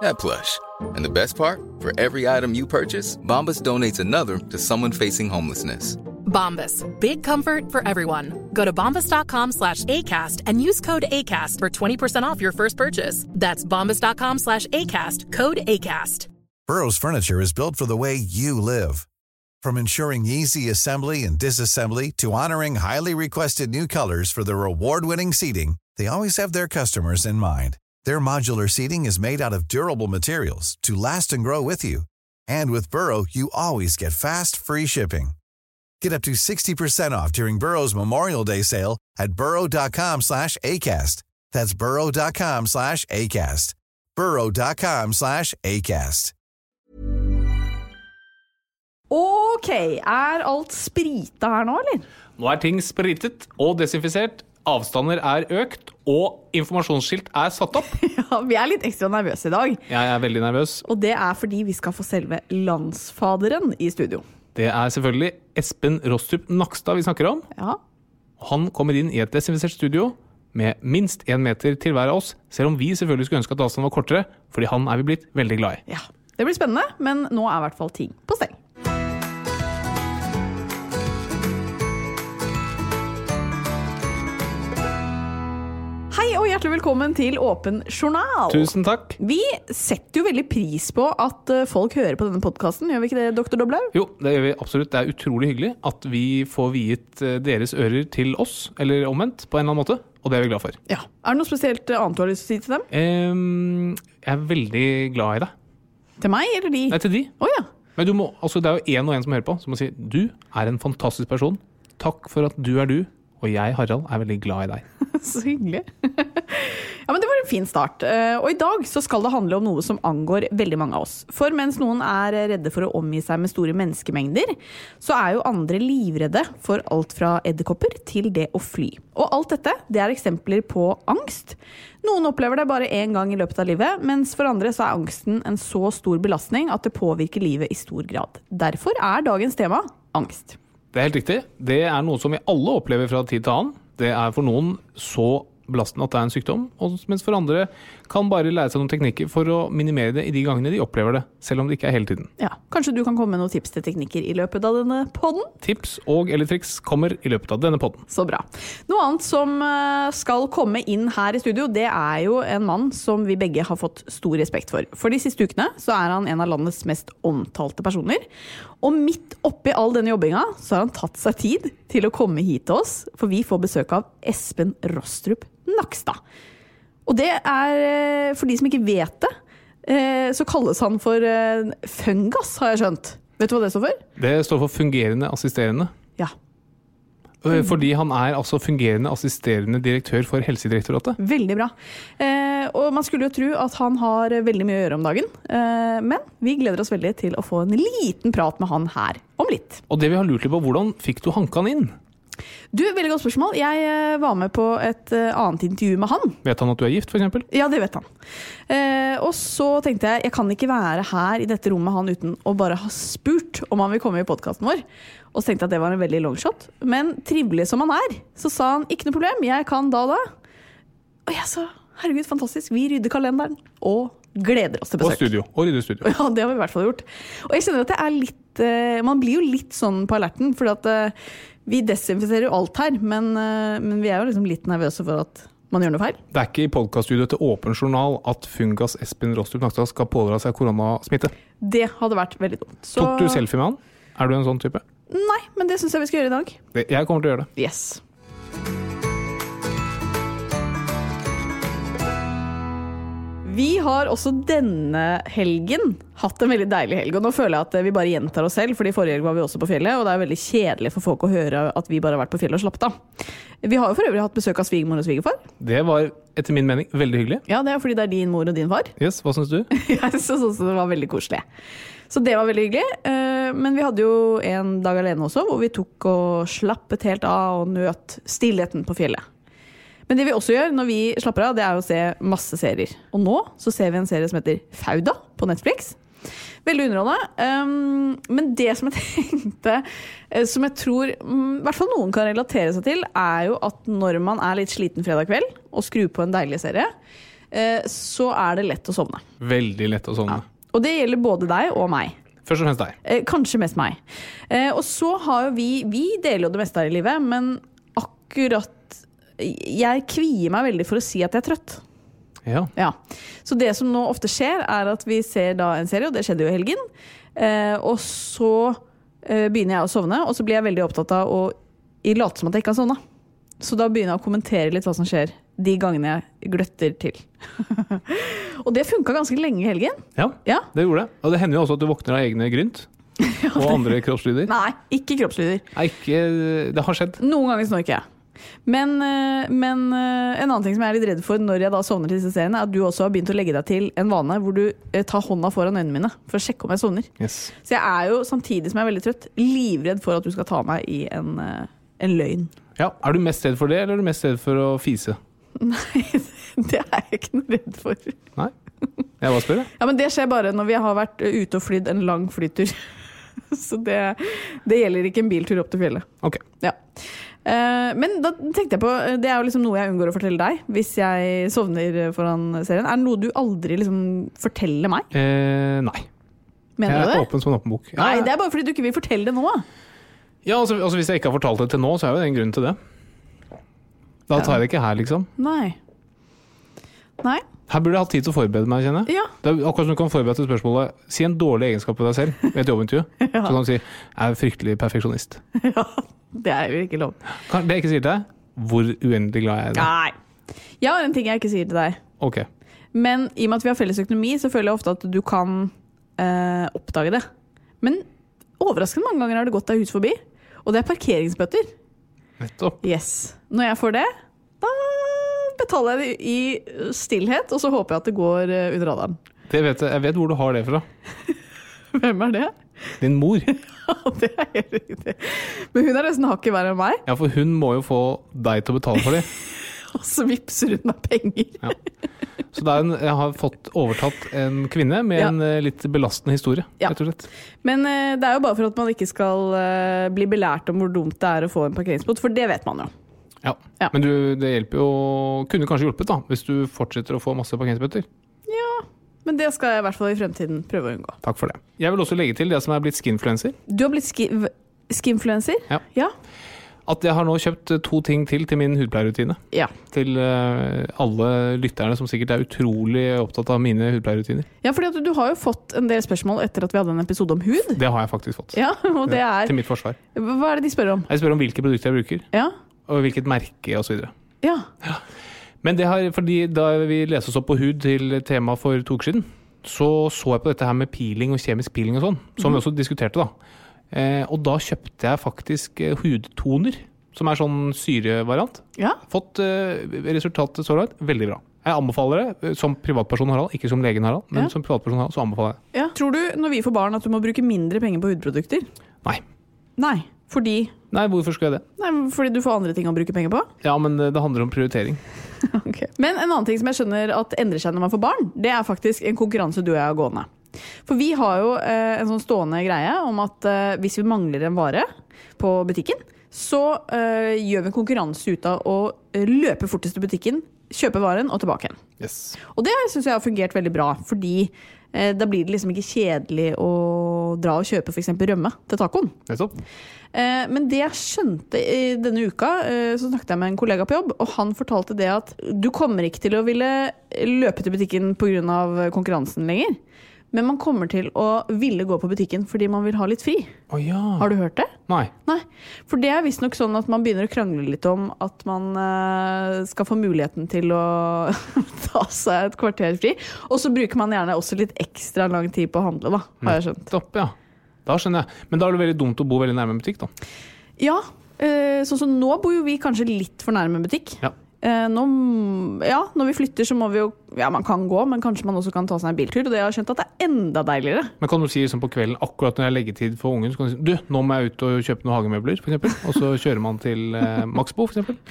that plush. And the best part? For every item you purchase, Bombas donates another to someone facing homelessness. Bombas. Big comfort for everyone. Go to bombas.com slash ACAST and use code ACAST for 20% off your first purchase. That's bombas.com slash ACAST. Code ACAST. Burrow's furniture is built for the way you live. From ensuring easy assembly and disassembly to honoring highly requested new colors for their award-winning seating, they always have their customers in mind. Their modular seating is made out of durable materials to last and grow with you. And with Burrow, you always get fast, free shipping. Get up to 60% off during Burrow's Memorial Day sale at burrow.com slash ACAST. That's burrow.com slash ACAST. burrow.com slash ACAST. Ok, er alt sprita her nå, eller? Nå er ting spritet og desinfisert, avstander er økt, og informasjonsskilt er satt opp. Ja, vi er litt ekstra nervøse i dag. Jeg er veldig nervøs. Og det er fordi vi skal få selve landsfaderen i studio. Det er selvfølgelig Espen Rostrup Nakstad vi snakker om. Ja, Han kommer inn i et desinfisert studio med minst én meter til hver av oss, selv om vi selvfølgelig skulle ønske at avstanden var kortere, fordi han er vi blitt veldig glad i. ja. Det blir spennende, men nå er i hvert fall ting på stell. Hei og hjertelig velkommen til Åpen journal. Tusen takk. Vi setter jo veldig pris på at eh, folk hører på denne podkasten, gjør vi ikke det, doktor Doblaug? Jo, det gjør vi absolutt. Det er utrolig hyggelig at vi får viet eh, deres ører til oss, eller omvendt, på en eller annen måte. Og det er vi glad for. Ja. Er det noe spesielt eh, annet du har lyst til å si til dem? Um, jeg er veldig glad i deg. Til meg eller de? Nei, til de. Oh, ja. Men du må, altså det er jo én og én som hører på, som må si du er en fantastisk person. Takk for at du er du, og jeg, Harald, er veldig glad i deg. Så hyggelig. ja, men Det var en fin start. Eh, Og i dag så skal det handle om noe som angår veldig mange av oss. For mens noen er redde for å omgi seg med store menneskemengder, så er jo andre livredde for alt fra edderkopper til det å fly. Og alt dette det er eksempler på angst. Noen opplever det bare én gang i løpet av livet, mens for andre så er angsten en så stor belastning at det påvirker livet i stor grad. Derfor er dagens tema angst. Det er helt riktig. Det er noe som vi alle opplever fra tid til annen. Det er for noen så belastende at det er en sykdom, mens for andre kan bare lære seg noen teknikker for å minimere det i de gangene de opplever det, selv om det ikke er hele tiden. Ja, Kanskje du kan komme med noen tips til teknikker i løpet av denne podden? Tips og eller triks kommer i løpet av denne podden. Så bra. Noe annet som eh, skal komme inn her i studio, det er jo en mann som vi begge har fått stor respekt for. For de siste ukene så er han en av landets mest omtalte personer. Og midt oppi all denne jobbinga så har han tatt seg tid til å komme hit til oss, for vi får besøk av Espen Rostrup Nakstad. Og det er, eh, for de som ikke vet det, eh, så kalles han for eh, Fungas, har jeg skjønt. Vet du hva det står for? Det står for fungerende assisterende. Ja, Fordi han er altså fungerende assisterende direktør for Helsedirektoratet. Veldig bra. Og man skulle jo tro at han har veldig mye å gjøre om dagen. Men vi gleder oss veldig til å få en liten prat med han her om litt. Og det vi har lurt litt på, hvordan fikk du hanka han inn? Du, veldig godt spørsmål. Jeg eh, var med på et eh, annet intervju med han. Vet han at du er gift, f.eks.? Ja, det vet han. Eh, og så tenkte jeg jeg kan ikke være her i dette rommet med han uten å bare ha spurt om han vil komme i podkasten vår. Og så tenkte jeg at det var en veldig longshot. Men trivelig som han er, så sa han ikke noe problem, jeg kan da og da. Og jeg sa herregud, fantastisk, vi rydder kalenderen. Og gleder oss til besøk. Og studio. Og rydde studio. Ja, det har vi i hvert fall gjort. Og jeg kjenner at det er litt eh, Man blir jo litt sånn på alerten, fordi at vi desinfiserer jo alt her, men, eh, men vi er jo liksom litt nervøse for at man gjør noe feil. Det er ikke i podkaststudioet til Åpen journal at Fungas Espen Rostrup Nakstad skal pådra seg koronasmitte. Det hadde vært veldig dumt. Så- Tok du selfie med han? Er du en sånn type? Nei, men det syns jeg vi skal gjøre i dag. Jeg kommer til å gjøre det. Yes. Vi har også denne helgen hatt en veldig deilig helg. Og nå føler jeg at vi bare gjentar oss selv, fordi forrige helg var vi også på fjellet. Og det er veldig kjedelig for folk å høre at vi bare har vært på fjellet og slappet av. Vi har jo for øvrig hatt besøk av svigermor og svigerfar. Det var etter min mening veldig hyggelig. Ja, det er fordi det er din mor og din far. Yes, Hva syns du? Jeg også det var veldig koselig. Så det var veldig hyggelig. Eh, Men vi hadde jo en dag alene også, hvor vi tok og slappet helt av og nøt stillheten på fjellet. Men det vi også gjør når vi slapper av, det er å se masse serier. Og nå så ser vi en serie som heter Fauda på Netflix. Veldig underholdende. Um, men det som jeg tenkte, eh, som jeg tror um, i hvert fall noen kan relatere seg til, er jo at når man er litt sliten fredag kveld og skrur på en deilig serie, uh, så er det lett å sovne. Veldig lett å sovne. Og det gjelder både deg og meg. Først og fremst deg. Eh, kanskje mest meg. Eh, og så har jo vi Vi deler jo det meste her i livet, men akkurat Jeg kvier meg veldig for å si at jeg er trøtt. Ja. Ja. Så det som nå ofte skjer, er at vi ser da en serie, og det skjedde jo i helgen. Eh, og så eh, begynner jeg å sovne, og så blir jeg veldig opptatt av å i late som at jeg ikke har sovna. Så da begynner jeg å kommentere litt hva som skjer de gangene jeg gløtter til. og det funka ganske lenge i helgen. ja, Ja. det gjorde det. Og det hender jo også at du våkner av egne grynt. Og andre kroppslyder. Nei, ikke kroppslyder. Nei, ikke Det har skjedd. Noen ganger snorker jeg. Men, eh, men eh, en annen ting som jeg er litt redd for når jeg da sovner til disse seriene, er at du også har begynt å legge deg til en vane hvor du eh, tar hånda foran øynene mine for å sjekke om jeg sovner. Yes. Så jeg er jo, samtidig som jeg er veldig trøtt, livredd for at du skal ta meg i en, en løgn. Ja, Er du mest redd for det, eller er du mest redd for å fise? Nei, det er jeg ikke noe redd for. Nei? Jeg bare spør, jeg. Ja, Men det skjer bare når vi har vært ute og flydd en lang flytur. Så det, det gjelder ikke en biltur opp til fjellet. Ok. Ja. Eh, Men da tenkte jeg på, eh, det er jo liksom noe jeg unngår å fortelle deg hvis jeg sovner foran serien. Er det noe du aldri liksom forteller meg? Eh, nei. Mener jeg er det? åpen som en åpen bok. Ja, Nei, det er bare fordi du ikke vil fortelle det nå. ja altså, altså Hvis jeg ikke har fortalt det til nå, så er jo det en grunn til det. Da tar jeg det ikke her, liksom. Nei. Nei? Her burde jeg hatt tid til å forberede meg, kjenner jeg. Ja. Det er akkurat som du kan forberede til spørsmålet Si en dårlig egenskap ved deg selv i et jobbintervju. Så kan du si 'jeg er fryktelig perfeksjonist'. ja. Det er jo ikke lov. Kan- Det jeg ikke sier til deg, hvor uendelig glad jeg er i deg. Nei. Jeg har en ting jeg ikke sier til deg. Ok. Men i og med at vi har felles økonomi, så føler jeg ofte at du kan eh, oppdage det. Men overraskende mange ganger har det gått deg hus forbi. Og det er parkeringsbøtter. Nettopp. Yes. Når jeg får det, da betaler jeg det i stillhet, og så håper jeg at det går eh, under radaren. Det vet jeg, jeg vet hvor du har det fra. Hvem er det? Din mor. det er helt riktig. Men hun er nesten hakket verre enn meg, Ja, for hun må jo få deg til å betale for det. og så vippser hun meg penger. Ja. Så en, jeg har fått overtatt en kvinne med Ja. en eh, litt belastende historie, Ja. rett og slett. Men eh, det er jo bare for at man ikke skal eh, bli belært om hvor dumt det er å få en parkeringsbot, for det vet man jo. Ja. Ja. Men du, det hjelper jo Kunne kanskje hjulpet, da, hvis du fortsetter å få masse parkeringsbøter. Men det skal jeg i hvert fall i fremtiden prøve å unngå. Takk for det. Jeg vil også legge til det som er blitt skinfluencer. Du har blitt ski skinfluencer? Ja. Ja. At jeg har nå kjøpt eh, to ting til til min hudpleierrutine. ja. Til eh, alle lytterne som sikkert er utrolig opptatt av mine hudpleierrutiner. Ja, fordi du har jo fått en del spørsmål etter at vi hadde en episode om hud. Det har jeg faktisk fått. Ja, og det er Til mitt forsvar. Hva er det de spør om? Jeg spør om hvilke produkter jeg bruker, Ja. og hvilket merke osv. Ja. Men det har, fordi da vi leste oss opp på hud til tema for to uker siden, så så jeg på dette her med peeling og kjemisk peeling og sånn, som vi også diskuterte da. Eh, og da kjøpte jeg faktisk eh, hudtoner, som er sånn syrevariant. ja. Fått eh, resultatet så langt veldig bra. Jeg anbefaler det eh, som privatperson Harald, ikke som legen Harald, men Ja. som privatperson Harald, så anbefaler jeg det. ja. Tror du når vi får barn at du må bruke mindre penger på hudprodukter? Nei. Nei. Fordi Nei, hvorfor skulle jeg det? Nei, fordi du får andre ting å bruke penger på? Ja, men eh, det handler om prioritering. Men en annen ting som jeg skjønner at endrer seg når man får barn, det er faktisk en konkurranse du og jeg har gående. For vi har jo eh, en sånn stående greie om at eh, hvis vi mangler en vare på butikken, så eh, gjør vi en konkurranse ut av å løpe fortest til butikken, kjøpe varen og tilbake igjen. Yes. Og det syns jeg har fungert veldig bra, fordi eh, da blir det liksom ikke kjedelig å dra og kjøpe f.eks. rømme til tacoen. Eh, Men det jeg skjønte i denne uka, eh, så snakket jeg med en kollega på jobb, og han fortalte det at du kommer ikke til å ville løpe til butikken pga. konkurransen lenger. Men man kommer til å ville gå på butikken fordi man vil ha litt fri. Oh, ja. Har du hørt det? Nei. Nei. For det er visstnok sånn at man begynner å krangle litt om at man uh, skal få muligheten til å ta seg et kvarter fri. Og så bruker man gjerne også litt ekstra lang tid på å handle, da, har jeg skjønt. Stopp, ja. Da skjønner jeg. Men da er det veldig dumt å bo veldig nærme butikk, da. Ja, Uh, sånn som nå bor jo vi kanskje litt for nærme butikk. Ja. Eh, nå, ja, når vi flytter så må vi jo Ja, man kan gå, men kanskje man også kan ta seg en biltur. Og det har jeg skjønt at det er enda deiligere. Men kan du si liksom på kvelden, akkurat når det er leggetid for ungen, så kan du si du, nå må jeg ut og kjøpe noen hagemøbler, f.eks. Og så kjører man til eh, Maxbo, f.eks.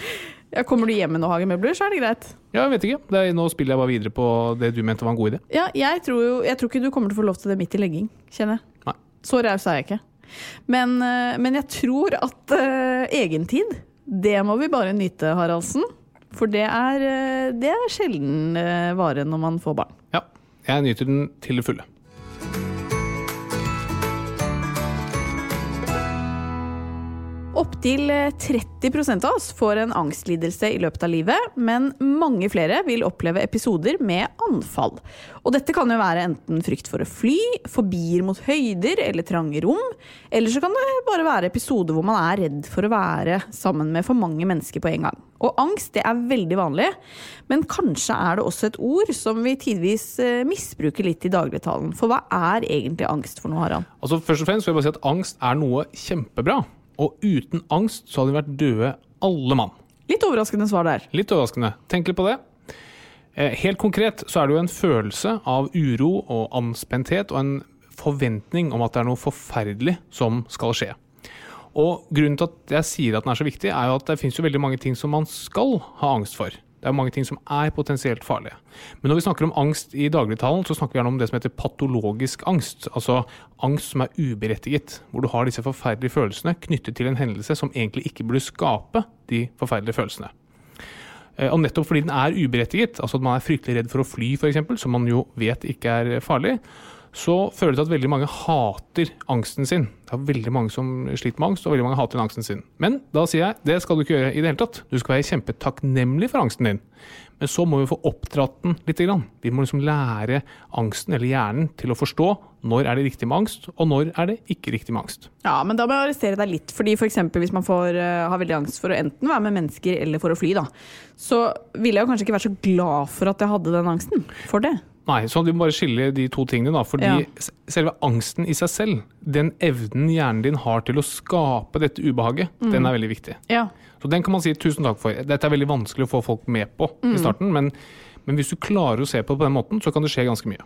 Ja, kommer du hjem med noen hagemøbler, så er det greit. Ja, jeg vet ikke. Det er, nå spiller jeg bare videre på det du mente var en god idé. Ja, jeg tror jo Jeg tror ikke du kommer til å få lov til det midt i legging, kjenner jeg. Nei. Så raus er jeg ikke. Men, eh, men jeg tror at uh, egentid, det må vi bare nyte, Haraldsen. For det er, eh, det er sjelden eh, vare når man får barn. Ja. Jeg nyter den til det fulle. Opptil 30% av oss får en angstlidelse i løpet av livet, men mange flere vil oppleve episoder med anfall. Og dette kan jo være enten frykt for å fly, fobier mot høyder eller trange rom, eller så kan det bare være episoder hvor man er redd for å være sammen med for mange mennesker på en gang. Og angst det er veldig vanlig, men kanskje er det også et ord som vi tidvis eh, misbruker litt i dagligtalen. For hva er egentlig angst for noe, Harald? Altså Først og fremst vil jeg bare si at angst er noe kjempebra. Og uten angst så hadde de vært døde alle mann. Litt overraskende svar der. Litt overraskende. Tenk litt på det. Eh, Helt konkret så er det jo en følelse av uro og anspenthet og en forventning om at det er noe forferdelig som skal skje. Og grunnen til at jeg sier at den er så viktig, er jo at det finnes jo veldig mange ting som man skal ha angst for. Det er mange ting som er potensielt farlige. Men når vi snakker om angst i dagligtalen, så snakker vi gjerne om det som heter patologisk angst. Altså angst som er uberettiget. Hvor du har disse forferdelige følelsene knyttet til en hendelse som egentlig ikke burde skape de forferdelige følelsene. Eh, Og nettopp fordi den er uberettiget, altså at man er fryktelig redd for å fly f.eks., som man jo vet ikke er farlig, så fører det at veldig mange hater angsten sin. Det er veldig mange som sliter med angst, og veldig mange hater angsten sin. Men da sier jeg, det skal du ikke gjøre i det hele tatt. Du skal være kjempetakknemlig for angsten din. Men så må vi få oppdratt den litt. Vi må liksom lære angsten, eller hjernen, til å forstå når er det riktig med angst, og når er det ikke riktig med angst. Ja, men da må jeg arrestere deg litt. Fordi for eksempel hvis man får, uh, har veldig angst for å enten være med mennesker eller for å fly, da, så ville jeg kanskje ikke vært så glad for at jeg hadde den angsten for det. Nei, så du må bare skille de to tingene, da. Fordi Ja. selve angsten i seg selv, den evnen hjernen din har til å skape dette ubehaget, den er veldig viktig. Ja. Så den kan man si tusen takk for. Dette er veldig vanskelig å få folk med på i starten, men, men hvis du klarer å se på det på den måten, så kan det skje ganske mye.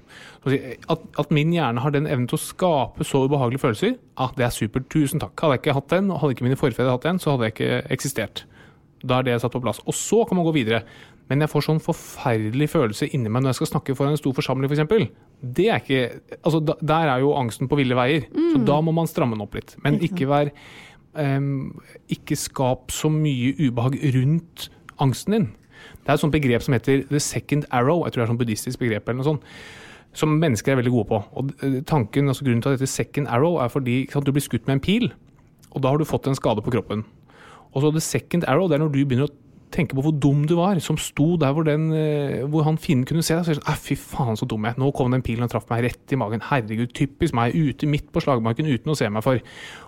At, at min hjerne har den evnen til å skape så ubehagelige følelser, ah, det er supert. Tusen takk. Hadde jeg ikke hatt den, og hadde ikke mine forfedre hatt den, så hadde jeg ikke eksistert. Da er det satt på plass. Og så kan man gå videre. Men jeg får sånn forferdelig følelse inni meg når jeg skal snakke foran en stor forsamling, f.eks. Det er ikke Altså, da, der er jo angsten på ville veier. Så da må man stramme den opp litt. Men ikke vær um, Ikke skap så mye ubehag rundt angsten din. Det er et sånt begrep som heter the second arrow. Jeg tror det er et buddhistisk begrep eller noe sånt. Som mennesker er veldig gode på. Og eh, tanken, altså Grunnen til at dette second arrow er fordi sant, du blir skutt med en pil, og da har du fått en skade på kroppen. Og så the second arrow, det er når du begynner å tenke på hvor dum du var, som sto der hvor, den, eh, hvor han finnen kunne se deg. Så det sånn, fy faen så dum jeg. Nå kom den pilen og traff meg rett i magen. Herregud, typisk meg. Ute midt på slagmarken uten å se meg for.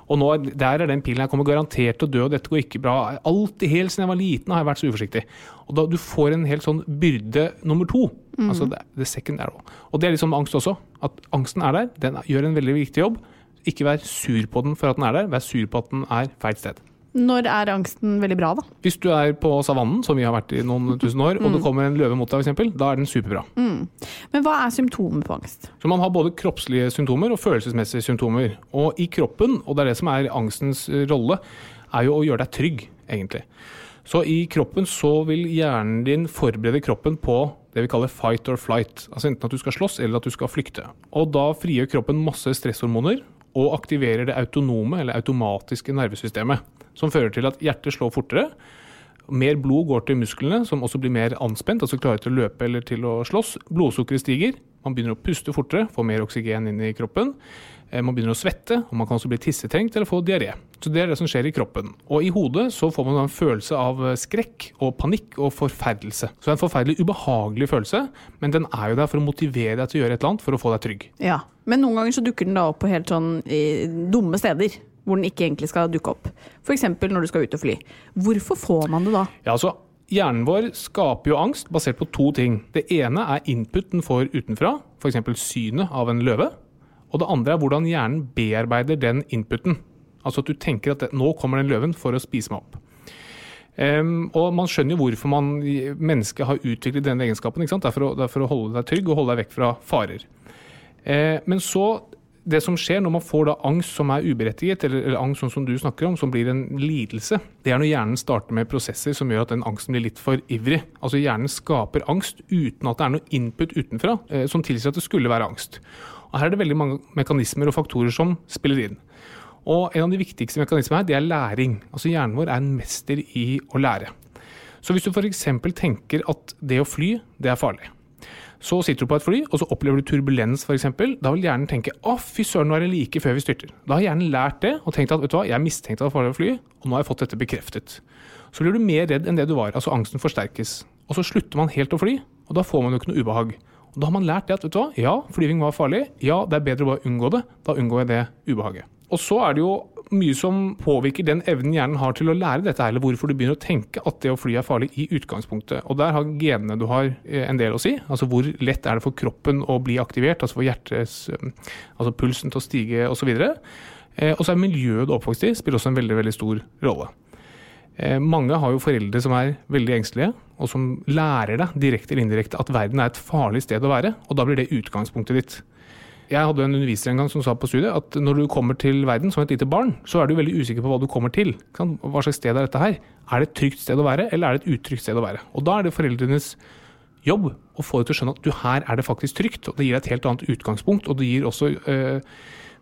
Og nå, er- der er den pilen jeg kommer garantert til å dø, og dette går ikke bra. Alltid helt siden jeg var liten har jeg vært så uforsiktig. Og da du får en helt sånn byrde nummer to. Altså det, the second arrow. Og det er litt sånn angst også. At angsten er der. Den gjør en veldig viktig jobb. Ikke vær sur på den for at den er der, vær sur på at den er feil sted. Når er angsten veldig bra, da? Hvis du er på savannen, som vi har vært i noen tusen år, og det kommer en løve mot deg, f.eks., da er den superbra. Men hva er symptomer på angst? Så man har både kroppslige symptomer og følelsesmessige symptomer. Og i kroppen, og det er det som er angstens eh, rolle, er jo å gjøre deg trygg, egentlig. Så i kroppen så vil hjernen din forberede kroppen på det vi kaller fight or flight. Altså enten at du skal slåss eller at du skal flykte. Og da frigjør kroppen masse stresshormoner og aktiverer det autonome eller automatiske nervesystemet. Som fører til at hjertet slår fortere. Mer blod går til musklene, som også blir mer anspent, altså klare til å løpe eller til å slåss. Blodsukkeret stiger. Man begynner å puste fortere, får mer oksygen inn i kroppen. Eh, Man begynner å svette, og man kan også bli tissetrengt eller få diaré. Så Det er det som skjer i kroppen. Og i hodet så får man en følelse av eh, skrekk og panikk og forferdelse. Så det er en forferdelig ubehagelig følelse, men den er jo der for å motivere deg til å gjøre et eller annet for å få deg trygg. Ja. Men noen ganger så dukker den da opp på helt sånn eh, dumme steder. Hvor den ikke egentlig skal dukke opp. F.eks. når du skal ut og fly. Hvorfor får man det da? Ja, altså, Hjernen vår skaper jo angst basert på to ting. Det ene er input den får utenfra, f.eks. synet av en løve. Og det andre er hvordan hjernen bearbeider den inputen. Altså at du tenker at det, nå kommer den løven for å spise meg opp. Um, og man skjønner jo hvorfor man, mennesket har utviklet denne egenskapen. Det er for å, det er for å holde deg trygg og holde deg vekk fra farer. Uh, men så, det som skjer når man får da angst som er uberettiget, eller, eller angst sånn som du snakker om, som blir en lidelse, det er når hjernen starter med prosesser som gjør at den angsten blir litt for ivrig. Altså hjernen skaper angst uten at det er noe input utenfra eh, som tilsier at det skulle være angst. Og her er det veldig mange mekanismer og faktorer som spiller inn. Og en av de viktigste mekanismene her, det er læring. Altså hjernen vår er en mester i å lære. Så hvis du f.eks. tenker at det å fly, det er farlig. Så sitter du på et fly, og så opplever du turbulens f.eks. Da vil hjernen tenke å fy søren, nå er det like før vi styrter. Da har hjernen lært det og tenkt at vet du hva, jeg mistenkte at det var å fly, og nå har jeg fått dette bekreftet. Så blir du mer redd enn det du var. Altså angsten forsterkes. Og så slutter man helt å fly, og da får man jo ikke noe ubehag. Og da har man lært det at vet du hva, ja, flyving var farlig. Ja, det er bedre å bare unngå det. Da unngår jeg det ubehaget. Og så er det jo mye som påvirker den evnen hjernen har til å lære dette, eller hvorfor du begynner å tenke at det å fly er farlig i utgangspunktet. Og der har genene du har eh, en del å si. Altså hvor lett er det for kroppen å bli aktivert, altså for hjertets eh, Altså pulsen til å stige osv. Eh, og så er miljøet du er oppvokst i, spiller også en veldig, veldig stor rolle. Mange har jo foreldre som er veldig engstelige, og som lærer deg direkte eller indirekte at verden er et farlig sted å være, og da blir det utgangspunktet ditt. Jeg hadde en underviser en gang som sa på studiet at når du kommer til verden som et lite barn, så er du veldig usikker på hva du kommer til. Hva slags sted er dette her? Er det et trygt sted å være, eller er det et utrygt sted å være? Og da er det foreldrenes jobb å få deg til å skjønne at du, her er det faktisk trygt, og det gir deg et helt annet utgangspunkt, og det gir også eh,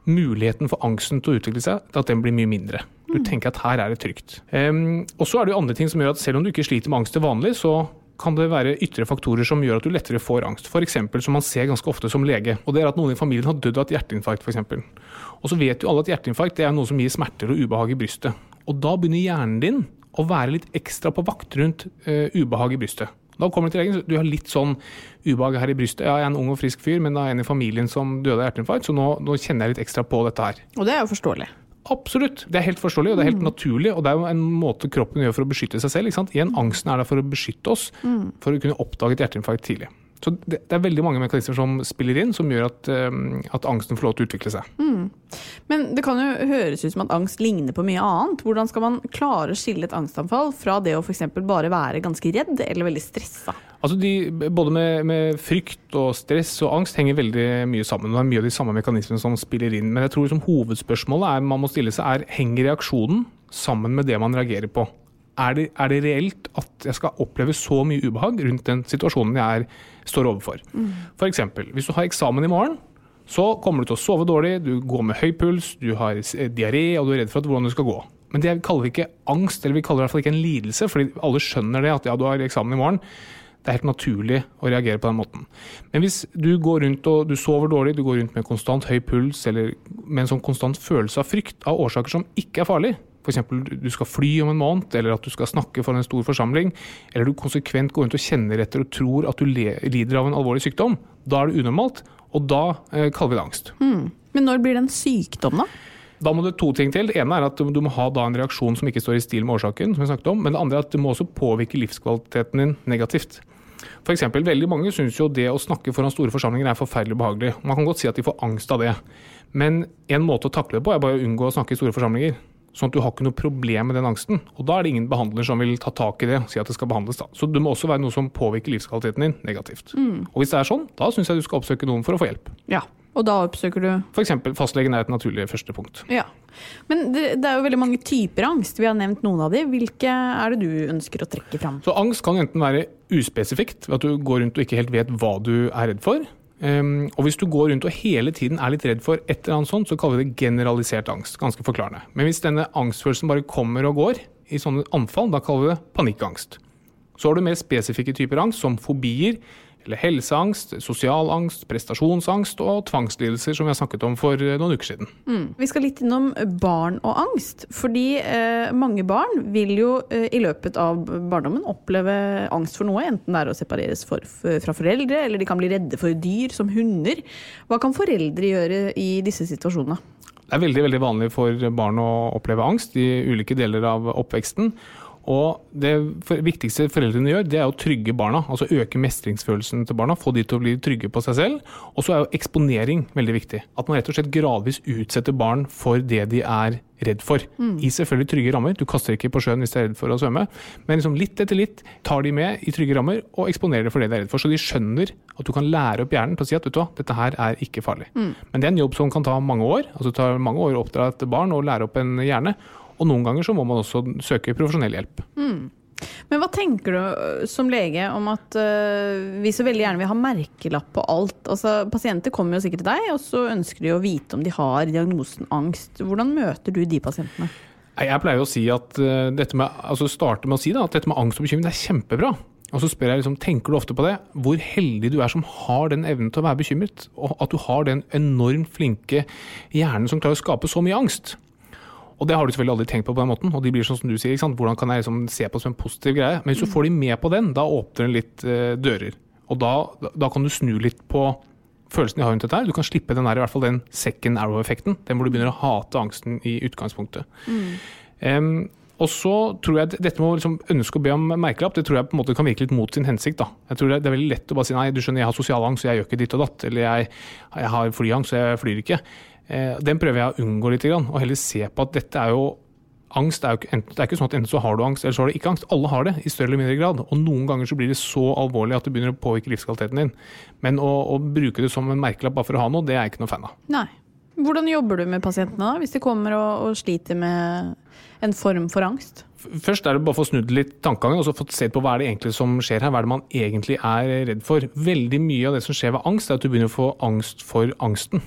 muligheten for angsten til å utvikle seg, at den blir mye mindre. Du tenker at her er det trygt. Um, og så er det jo andre ting som gjør at selv om du ikke sliter med angst til vanlig, så kan det være ytre faktorer som gjør at du lettere får angst. F.eks. som man ser ganske ofte som lege. Og det er at noen i familien har dødd av et hjerteinfarkt, f.eks. Og så vet jo alle at hjerteinfarkt det er noe som gir smerter og ubehag i brystet. Og da begynner hjernen din å være litt ekstra på vakt rundt uh, ubehag i brystet. Da kommer du til legen, du har litt sånn ubehag her i brystet. Ja, jeg er en ung og frisk fyr, men det er en i familien som døde av hjerteinfarkt, så nå, nå kjenner jeg litt ekstra på dette her. Og det er jo forståelig. Absolutt. Det er helt forståelig og det er helt naturlig. Og det er jo en måte kroppen gjør for å beskytte seg selv. Igjen, angsten er der for å beskytte oss, for å kunne oppdage et hjerteinfarkt tidlig. Så det, det er veldig mange mekanismer som spiller inn, som gjør at, eh, at angsten får lov til å utvikle seg. Men det kan jo høres ut som at angst ligner på mye annet. Hvordan skal man klare å skille et angstanfall fra det å f.eks. bare være ganske redd eller veldig stressa? Altså de, både med, med frykt og stress og angst henger veldig mye sammen. Det er mye av de samme mekanismene som spiller inn. Men jeg tror liksom hovedspørsmålet er, man må stille seg er henger reaksjonen sammen med det man reagerer på. Er det, er det reelt at jeg skal oppleve så mye ubehag rundt den situasjonen jeg er, står overfor? For eksempel, hvis du har eksamen i morgen, så kommer du til å sove dårlig, du går med høy puls, du har eh, diaré og du er redd for at, hvordan det skal gå. Men det kaller vi ikke angst, eller vi kaller det i hvert fall ikke en lidelse, fordi alle skjønner det at ja, du har eksamen i morgen. Det er helt naturlig å reagere på den måten. Men hvis du går rundt og du sover dårlig, du går rundt med konstant høy puls eller med en sånn konstant følelse av frykt av årsaker som ikke er farlig, f.eks. du skal fly om en måned, eller at du skal snakke for en stor forsamling, eller du konsekvent går rundt og kjenner etter og tror at du lider av en alvorlig sykdom, da er det unormalt, og da eh, kaller vi det angst. Men når blir det en sykdom, da? Da må det to ting til. Det ene er at du må ha en reaksjon som ikke står i stil med årsaken, som jeg snakket om. Men det andre er at det må også påvirke livskvaliteten din negativt. For eksempel, veldig mange syns jo det å snakke foran store forsamlinger er forferdelig behagelig. Man kan godt si at de får angst av det. Men en måte å takle det på er bare å unngå å snakke i store forsamlinger. Sånn at du har ikke noe problem med den angsten. Og da er det ingen behandler som vil ta tak i det og si at det skal behandles. da. Så det må også være noe som påvirker livskvaliteten din negativt. Og hvis det er sånn, da syns jeg du skal oppsøke noen for å få hjelp. Ja. Og da oppsøker du F.eks. fastlegen er et naturlig første punkt. Ja. Men det, det er jo veldig mange typer angst. Vi har nevnt noen av de. Hvilke er det du ønsker å trekke fram? Så angst kan enten være uspesifikt, ved at du går rundt og ikke helt vet hva du er redd for. Um, og hvis du går rundt og hele tiden er litt redd for et eller annet sånt, så kaller vi det generalisert angst. Ganske forklarende. Men hvis denne angstfølelsen bare kommer og går i sånne anfall, da kaller vi det panikkangst. Så har du mer spesifikke typer angst, som fobier, eller helseangst, sosial angst, prestasjonsangst og tvangslidelser, som vi har snakket om for eh, noen uker siden. Vi skal litt innom barn og angst. Fordi eh, mange barn vil jo eh, i løpet av barndommen oppleve angst for noe. Enten det er å separeres for, fra foreldre, eller de kan bli redde for dyr, som hunder. Hva kan foreldre gjøre i disse situasjonene? Det er veldig veldig vanlig for barn å oppleve angst i ulike deler av oppveksten. Og det viktigste foreldrene gjør, det er å trygge barna. Altså øke mestringsfølelsen til barna, få de til å bli trygge på seg selv. Og så er jo eksponering veldig viktig. At man rett og slett gradvis utsetter barn for det de er redd for. I selvfølgelig trygge rammer. Du kaster ikke på sjøen hvis de er redd for å svømme. Men liksom litt etter litt tar de med i trygge rammer og eksponerer det for det de er redd for. Så de skjønner at du kan lære opp hjernen til å si at vet du hva, dette her er ikke farlig. Men det er en jobb som kan ta mange år. Altså det tar mange år å oppdra et barn og lære opp en hjerne. Og noen ganger så må man også søke profesjonell hjelp. Men hva tenker du som lege om at uh, vi så veldig gjerne vil ha merkelapp på alt? Altså, pasienter kommer jo sikkert til deg, og så ønsker de å vite om de har diagnosen angst. Hvordan møter du de pasientene? Jeg pleier å si at uh, dette med, altså starte med å si da, at dette med angst og bekymring er kjempebra. Og så spør jeg liksom, tenker du ofte på det? Hvor heldig du er som har den evnen til å være bekymret. Og at du har den enormt flinke hjernen som klarer å skape så mye angst. Og det har du selvfølgelig aldri tenkt på på den måten. Og de blir sånn som du sier, hvordan kan jeg liksom se på det som en positiv greie? Men hvis du får de med på den, da åpner den litt eh, dører. Og da, da kan du snu litt på følelsen de har rundt dette her. Du kan slippe den her, i hvert fall den second arrow-effekten. Den hvor du begynner å hate angsten i utgangspunktet. Em, og så tror jeg at dette med å liksom ønske å be om merkelapp, det tror jeg på en måte kan virke litt mot sin hensikt. da. Jeg tror det det er veldig lett å bare si nei, du skjønner jeg har sosial angst, så jeg gjør ikke ditt og datt. Eller jeg, jeg har flyangst, så jeg flyr ikke. Eh, den prøver jeg å unngå litt, og heller se på at dette er jo Angst er jo ikke, det er ikke sånn at enten så har du angst, eller så har du ikke angst. Alle har det, i større eller mindre grad. Og noen ganger så blir det så alvorlig at det begynner å påvirke livskvaliteten din. Men å, å bruke det som en merkelapp bare for å ha noe, det er jeg ikke noe fan av. Nei. Hvordan jobber du med pasientene da, hvis de kommer og, og sliter med en form for angst? Først er det bare å få snudd litt tankegangen og så få sett på hva er det egentlig som skjer her. Hva er det man egentlig er redd for? Veldig mye av det som skjer ved angst, er at du begynner å få angst for angsten.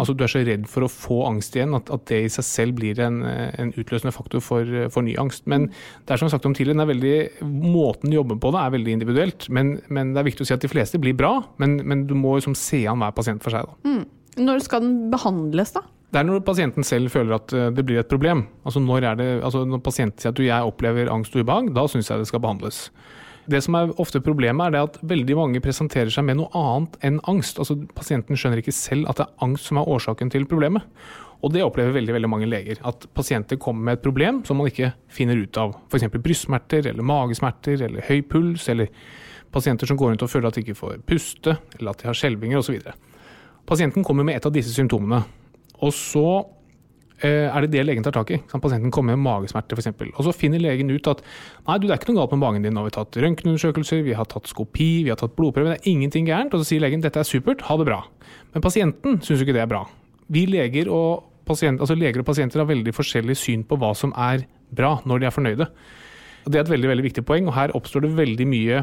Altså Du er så redd for å få angst igjen at, at det i seg selv blir en, en utløsende faktor for, for ny angst. Men det er som jeg har sagt om tidligere, er veldig, måten du jobber på det er veldig individuelt. Men, men det er viktig å si at de fleste blir bra, men, men du må liksom se an hver pasient for seg. da. Når skal den behandles, da? Det er når pasienten selv føler at eh, det blir et problem. Altså Når, det, altså når pasienten sier at jeg opplever angst og ubehag, da syns jeg det skal behandles. Det som er ofte problemet, er at veldig mange presenterer seg med noe annet enn angst. Altså Pasienten skjønner ikke selv at det er angst som er årsaken til problemet. Og det opplever veldig veldig mange leger. At pasienter kommer med et problem som man ikke finner ut av. F.eks. brystsmerter eller magesmerter eller høy puls, eller pasienter som går rundt og føler at de ikke får puste, eller at de har skjelvinger osv. Pasienten kommer med et av disse symptomene. Og så eh, er det det legen tar tak i. Kan pasienten komme med magesmerter f.eks. Og så finner legen ut at nei, du, det er ikke noe galt med magen din. Nå har vi tatt røntgenundersøkelser, vi har tatt skopi, vi har tatt blodprøve. Det er ingenting gærent. Og så sier legen dette er supert, ha det bra. Men pasienten syns ikke det er bra. Vi leger og, pasient, altså leger og pasienter har veldig forskjellig syn på hva som er bra, når de er fornøyde. Og Det er et veldig veldig viktig poeng, og her oppstår det veldig mye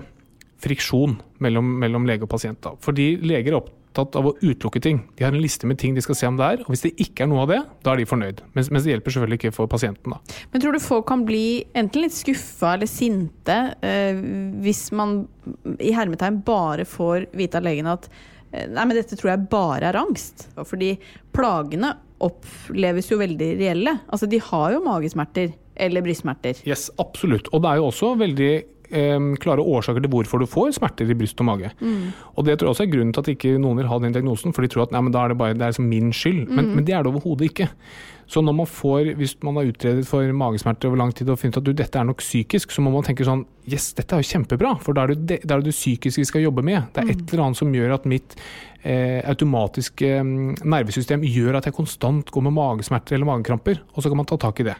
friksjon mellom, mellom lege og pasient. Da. Fordi leger er opptatt av å utelukke ting. De har en liste med ting de skal se om det er, og hvis det ikke er noe av det, da er de fornøyd. Mens, mens det hjelper selvfølgelig ikke for pasienten. Da. Men tror du folk kan bli enten litt skuffa eller sinte eh, hvis man i hermetegn bare får vite av legen at eh, Nei, men dette tror jeg bare er angst. Fordi plagene oppleves jo veldig reelle. Altså, de har jo magesmerter eller brystsmerter. Yes, absolutt. Og det er jo også veldig eh, klare årsaker til hvorfor du får smerter i bryst og mage. Og det tror jeg også er grunnen til at ikke noen vil ha den diagnosen, for de tror at nei, men da er det bare det er liksom min skyld. Men, men det er det overhodet ikke. Så når man får, hvis man har utredet for magesmerter over lang tid og funnet at du, dette er nok psykisk, så må man tenke sånn Yes, dette er jo kjempebra, for da er det det, det, psykiske vi skal jobbe med. Det er et eller annet som gjør at mitt eh, automatiske mm, nervesystem gjør at jeg konstant går med magesmerter eller magekramper, og så kan man ta tak i det.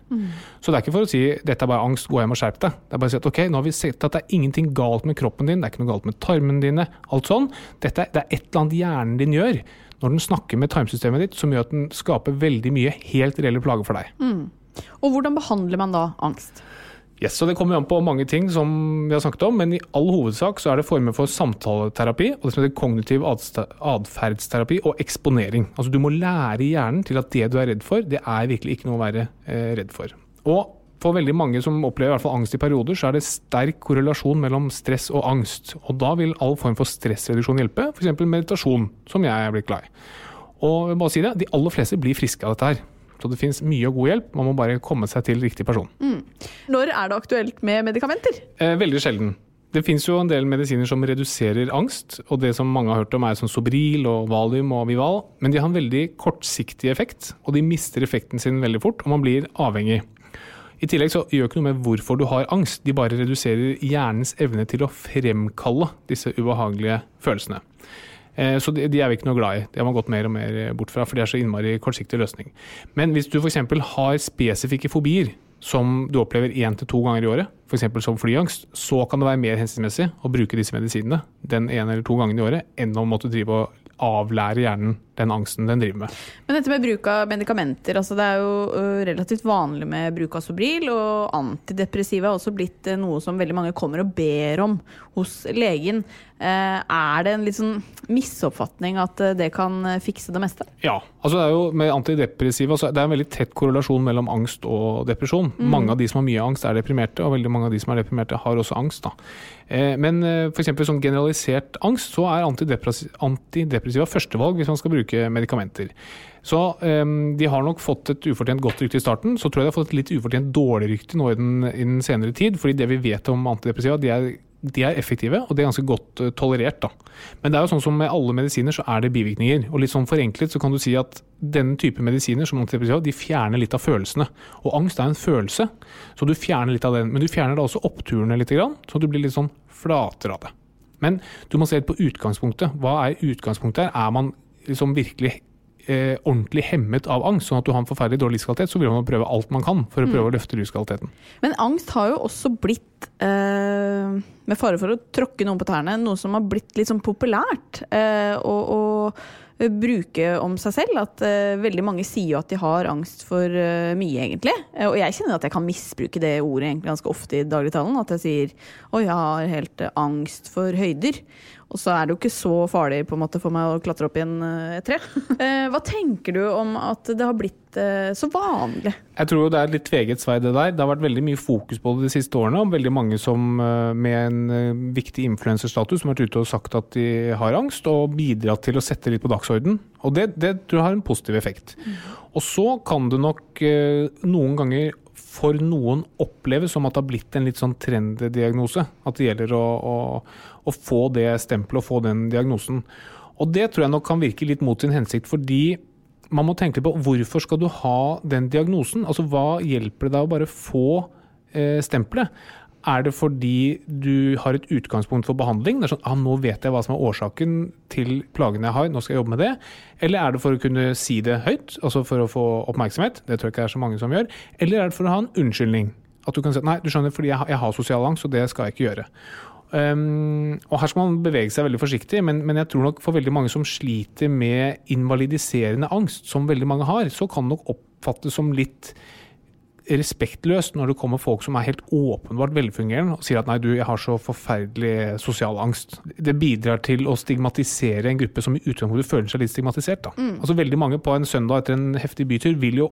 Så det er ikke for å si dette er bare angst, gå hjem og skjerp deg. Det er bare å si at ok, nå har vi sett at det er ingenting galt med kroppen din, det er ikke noe galt med tarmene dine, alt sånn. Dette, det er et eller annet hjernen din gjør når den snakker med tarmsystemet ditt, som gjør at den skaper veldig mye helt reelle plager for deg. Og hvordan behandler man da angst? Yes, så Det kommer an på mange ting, som vi har snakket om, men i all hovedsak så er det former for samtaleterapi og det som heter kognitiv atferdsterapi og eksponering. Altså Du må lære hjernen til at det du er redd for, det er virkelig ikke noe å være eh, redd for. Og for veldig mange som opplever i hvert fall angst i perioder, så er det sterk korrelasjon mellom stress og angst. Og da vil all form for stressreduksjon hjelpe, f.eks. meditasjon, som jeg er blitt glad i. Og bare si det, de aller fleste blir friske av dette her. Så det finnes mye og god hjelp, man må bare komme seg til riktig person. Når er det aktuelt med medikamenter? Eh, veldig sjelden. Det finnes jo en del medisiner som reduserer angst, og det som mange har hørt om er som Sobril og Valium og Vival, men de har en veldig kortsiktig effekt, og de mister effekten sin veldig fort, og man blir avhengig. I tillegg så gjør ikke noe med hvorfor du har angst, de bare reduserer hjernens evne til å fremkalle disse ubehagelige følelsene. Eh, Så de er vi ikke noe glad i. Det har man gått mer og mer bort fra, for det er så innmari kortsiktig løsning. Men hvis du f.eks. har spesifikke fobier som du opplever én til to ganger i året, f.eks. som flyangst, så kan det være mer hensiktsmessig å bruke disse medisinene den ene eller to gangene i året, enn å måtte drive og avlære hjernen den angsten den driver med. Men dette med bruk av medikamenter, altså det er jo relativt vanlig med bruk av Sobril, og antidepressiva er også blitt noe som veldig mange kommer og ber om hos legen. Eh, Er det en litt sånn misoppfatning at det kan fikse det meste? Ja, altså det er jo med antidepressiva så det er en veldig tett korrelasjon mellom angst og depresjon. Mange av de som har mye angst, er deprimerte, og veldig mange av de som er deprimerte, har også angst. Da. Eh, Men f.eks. for eksempel som generalisert angst, så er antidepressi- antidepressiva førstevalg hvis man skal bruke medikamenter. Så um, de har nok fått et ufortjent godt rykte i starten. Så tror jeg de har fått et litt ufortjent dårlig rykte nå i den, i den senere tid. fordi det vi vet om antidepressiva, de er, de er effektive, og de er ganske godt uh, tolerert. Da. Men det er jo sånn som med alle medisiner, så er det bivirkninger. Og litt sånn forenklet så kan du si at denne type medisiner som antidepressiva, de fjerner litt av følelsene. Og angst er en følelse, så du fjerner litt av den. Men du fjerner da også oppturene litt, så du blir litt sånn flatere av det. Men du må se litt på utgangspunktet. Hva er utgangspunktet her? Er man liksom virkelig eh, ordentlig hemmet av angst, sånn at du har en forferdelig dårlig livskvalitet, så vil man prøve alt man kan for å prøve å løfte livskvaliteten. Men angst har jo også blitt, eh, med fare for å tråkke noen på tærne, noe som har blitt litt sånn populært eh, å, å bruke om seg selv. At eh, veldig mange sier jo at de har angst for eh, mye, egentlig. Eh, og jeg kjenner at jeg kan misbruke det ordet egentlig ganske ofte i dagligtalen. At jeg sier å, jeg har helt eh, angst for høyder. Og så er det jo ikke så farlig på en måte for meg å klatre opp i en, et tre. Eh, hva tenker du om at det har blitt eh, så vanlig? Jeg tror jo det er litt tveget svei, det der. Det har vært veldig mye fokus på det de siste årene, om veldig mange som med en viktig influenserstatus som har vært ute og sagt at de har angst, og bidratt til å sette litt på dagsorden. Og det, det tror jeg har en positiv effekt. Og så kan det nok noen ganger for noen oppleves som at det har blitt en litt sånn trenddiagnose. At det gjelder å, å, å få det stempelet og få den diagnosen. Og det tror jeg nok kan virke litt mot sin hensikt, fordi man må tenke på hvorfor skal du ha den diagnosen? Altså hva hjelper det deg å bare få eh, stempelet? Er det fordi du har et utgangspunkt for behandling? Det er sånn, ah, nå vet jeg hva som er årsaken til plagene jeg har, nå skal jeg jobbe med det. Eller er det for å kunne si det høyt, altså for å få oppmerksomhet? Det tror jeg ikke det er så mange som gjør. Eller er det for å ha en unnskyldning? At du kan si nei, du skjønner, fordi jeg, har- jeg har sosial angst, og det skal jeg ikke gjøre. Um, og her skal man bevege seg veldig forsiktig, men, men jeg tror nok for veldig mange som sliter med invalidiserende angst, som veldig mange har, så kan det nok oppfattes som litt respektløst når det kommer folk som er helt åpenbart velfungerende og sier at nei, du, jeg har så forferdelig sosial angst. Det bidrar til å stigmatisere en gruppe som i utgangspunktet føler seg litt stigmatisert. Da. Altså Veldig mange på en søndag etter en heftig bytur vil jo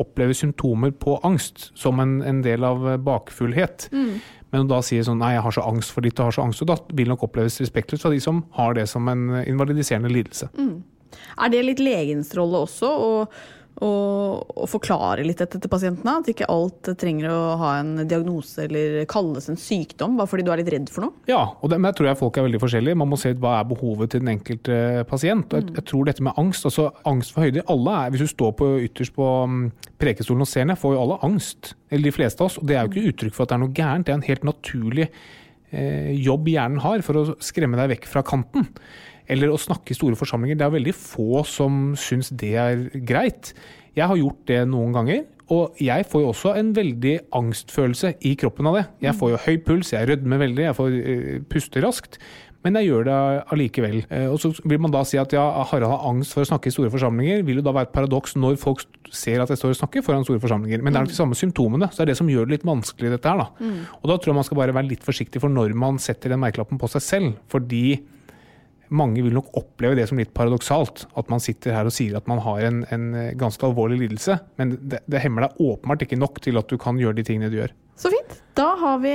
Opplever symptomer på angst som en, en del av bakfullhet. Men å da sier sånn nei, jeg har så angst for ditt og har så angst og datt, vil nok oppleves respektløst av de som har det som en invalidiserende lidelse. Er det litt legens rolle også å, å, å forklare litt dette til pasientene? At ikke alt trenger å ha en diagnose eller kalles en sykdom bare fordi du er litt redd for noe? Ja, og det, men jeg tror jeg folk er veldig forskjellige. Man må se hva er behovet til den enkelte pasient. Og jeg, jeg tror dette med angst, altså angst for høyder alle er, Hvis du står på, ytterst på mm, prekestolen og ser ned, får jo alle angst. Eller de fleste av oss. Og det er jo ikke uttrykk for at det er noe gærent. Det er en helt naturlig eh, jobb hjernen har for å skremme deg vekk fra kanten. Eller å snakke i store forsamlinger. Det er veldig få som syns det er greit. Jeg har gjort det noen ganger. Og jeg får jo også en veldig angstfølelse i kroppen av det. Jeg får jo høy puls, jeg rødmer veldig, jeg får eh, puste raskt. Men jeg gjør det allikevel. Eh, og så vil man da si at ja, Harald har angst for å snakke i store forsamlinger. Vil jo da være et paradoks når folk ser at jeg står og snakker foran store forsamlinger. Men det er nok de samme symptomene. Så det er det som gjør det litt vanskelig, dette her. da. Og da tror jeg man skal bare være litt forsiktig for når man setter den merkelappen på seg selv. Fordi mange vil nok oppleve det som litt paradoksalt. At man sitter her og sier at man har en, en ganske alvorlig lidelse. Men det, det hemmer deg åpenbart ikke nok til at du kan gjøre de tingene du gjør. Så fint. Da har vi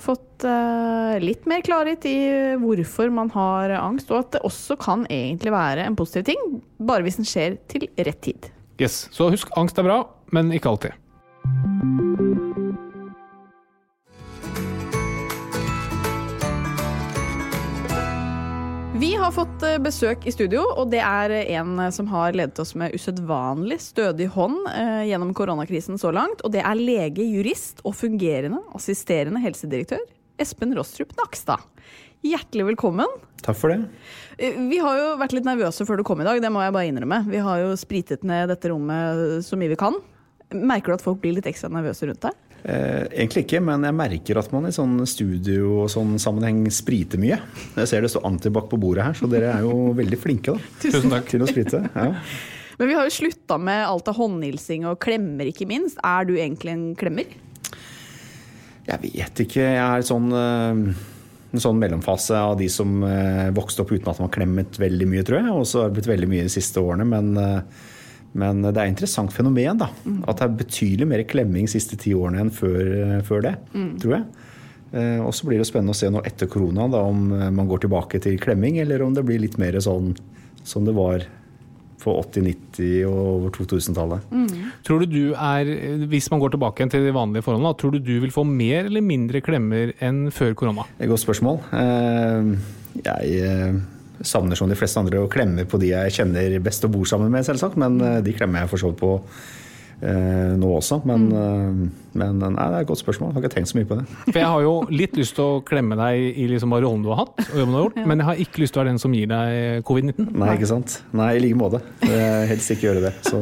fått uh, litt mer klarhet i hvorfor man har angst, og at det også kan egentlig være en positiv ting, bare hvis den skjer til rett tid. Yes, Så husk, angst er bra, men ikke alltid. Vi har fått eh, besøk i studio, og det er en som har ledet oss med usedvanlig stødig hånd eh, gjennom koronakrisen så langt. Og det er lege, jurist og fungerende assisterende helsedirektør Espen Rostrup Nakstad. Hjertelig velkommen. Takk for det. Eh, Vi har jo vært litt nervøse før du kom i dag, det må jeg bare innrømme. Vi har jo spritet ned dette rommet så mye vi kan. Merker du at folk blir litt ekstra nervøse rundt deg? Eh, egentlig ikke, men jeg merker at man i sånn studio og sånn sammenheng spriter mye. Jeg ser det står antibac på bordet her, så dere er jo veldig flinke da, Tusen takk. til å sprite. Ja. Men vi har jo slutta med alt av håndhilsing og klemmer, ikke minst. Er du egentlig en klemmer? Jeg vet ikke. Jeg er sånn, eh, en sånn mellomfase av de som eh, vokste opp uten at man klemmet veldig mye, tror jeg. Og så har det blitt veldig mye de siste årene. Men, eh, men det er et interessant fenomen, da. At det er betydelig mer klemming de siste ti årene enn før, eh, før det, tror jeg. Eh, Og så blir det spennende å se nå etter korona da, om eh, man går tilbake til klemming, eller om det blir litt mer sånn som det var på 80-, 90- og over 2000-tallet. Tror du du er, hvis man går tilbake til de vanlige forholdene, tror du du vil få mer eller mindre klemmer enn før korona? Det er et godt spørsmål. Eh, Jeg savner som de fleste andre å klemme på de jeg kjenner best og bor sammen med, selvsagt. Men eh, de klemmer jeg for så vidt på eh, nå også. Men, mm. men nei, det er et godt spørsmål. Jeg har ikke tenkt så mye på det. For jeg har jo litt lyst til å klemme deg i liksom hva rollen du har hatt, og jobben du har gjort, men jeg har ikke lyst til å være den som gir deg covid-19. Nei, ikke sant? Nei, i like måte. Helst ikke gjøre det. Så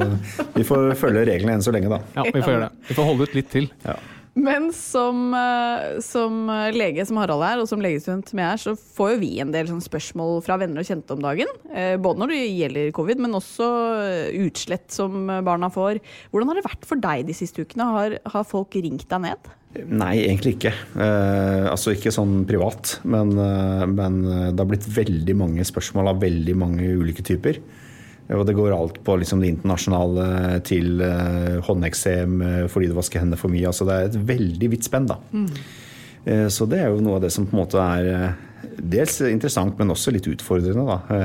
vi får følge reglene enn så lenge, da. Ja, vi får gjøre det. Vi får holde ut litt til. Ja. Men som, eh, som lege, som Harald er, og som legestudent som jeg er, så får jo vi en del sånne spørsmål fra venner og kjente om dagen. Eh, Både når det gjelder covid, men også eh, utslett som barna får. Hvordan har det vært for deg de siste ukene? Har, har folk ringt deg ned? Nei, egentlig ikke. Eh, altså ikke sånn privat, men, men det har blitt veldig mange spørsmål av veldig mange ulike typer. Og det går alt på liksom det internasjonale til eh, håndeksem eh, fordi du vasker hendene for mye. Altså det er et veldig vidt spenn, da. Eh, så det er jo noe av det som på en måte er eh, dels interessant, men også litt utfordrende, da.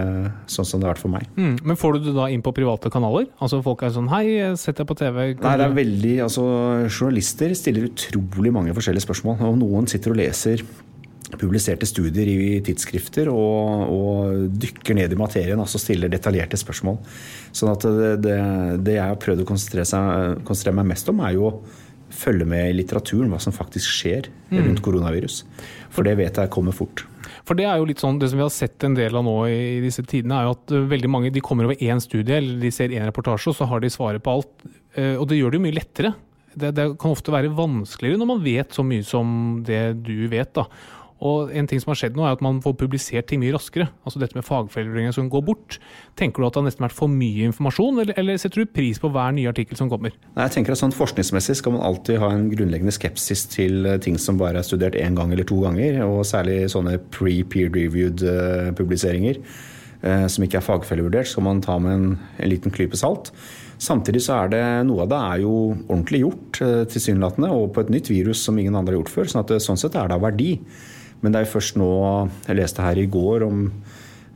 Sånn som det har vært for meg. Mm. Men får du det da inn på private kanaler? Altså folk er sånn hei, sett deg på TV. Nei, det er veldig, altså Journalister stiller utrolig mange forskjellige spørsmål. og Noen sitter og leser publiserte studier i tidsskrifter og, og dykker ned i materien altså stiller detaljerte spørsmål. Sånn at det, det, det jeg har prøvd å konsentrere, seg, konsentrere meg mest om, er jo å følge med i litteraturen hva som faktisk skjer rundt koronavirus. For det vet jeg kommer fort. For det er jo litt sånn, det som vi har sett en del av nå i disse tidene, er jo at uh, veldig mange de kommer over én studie, eller de ser én reportasje, og så har de svaret på alt. Uh, Og det gjør det jo mye lettere. Det, det kan ofte være vanskeligere når man vet så mye som det du vet. da. Og en ting som har skjedd nå, er at man får publisert ting mye raskere. Altså dette med fagforeninger som går bort. Tenker du at det har nesten vært for mye informasjon, eller, eller setter du pris på hver nye artikkel som kommer? Nei, jeg tenker at sånn Forskningsmessig skal man alltid ha en grunnleggende skepsis til eh, ting som bare er studert én gang eller to ganger, og særlig sånne pre-peer reviewed eh, publiseringer eh, som ikke er fagfellevurdert, skal man ta med en, en liten klype salt. Samtidig så er det noe av det er jo ordentlig gjort, tilsynelatende, og på et nytt virus som ingen andre har gjort før. sånn at det, sånn sett er det av verdi. Men det er jo først nå Jeg leste her i går om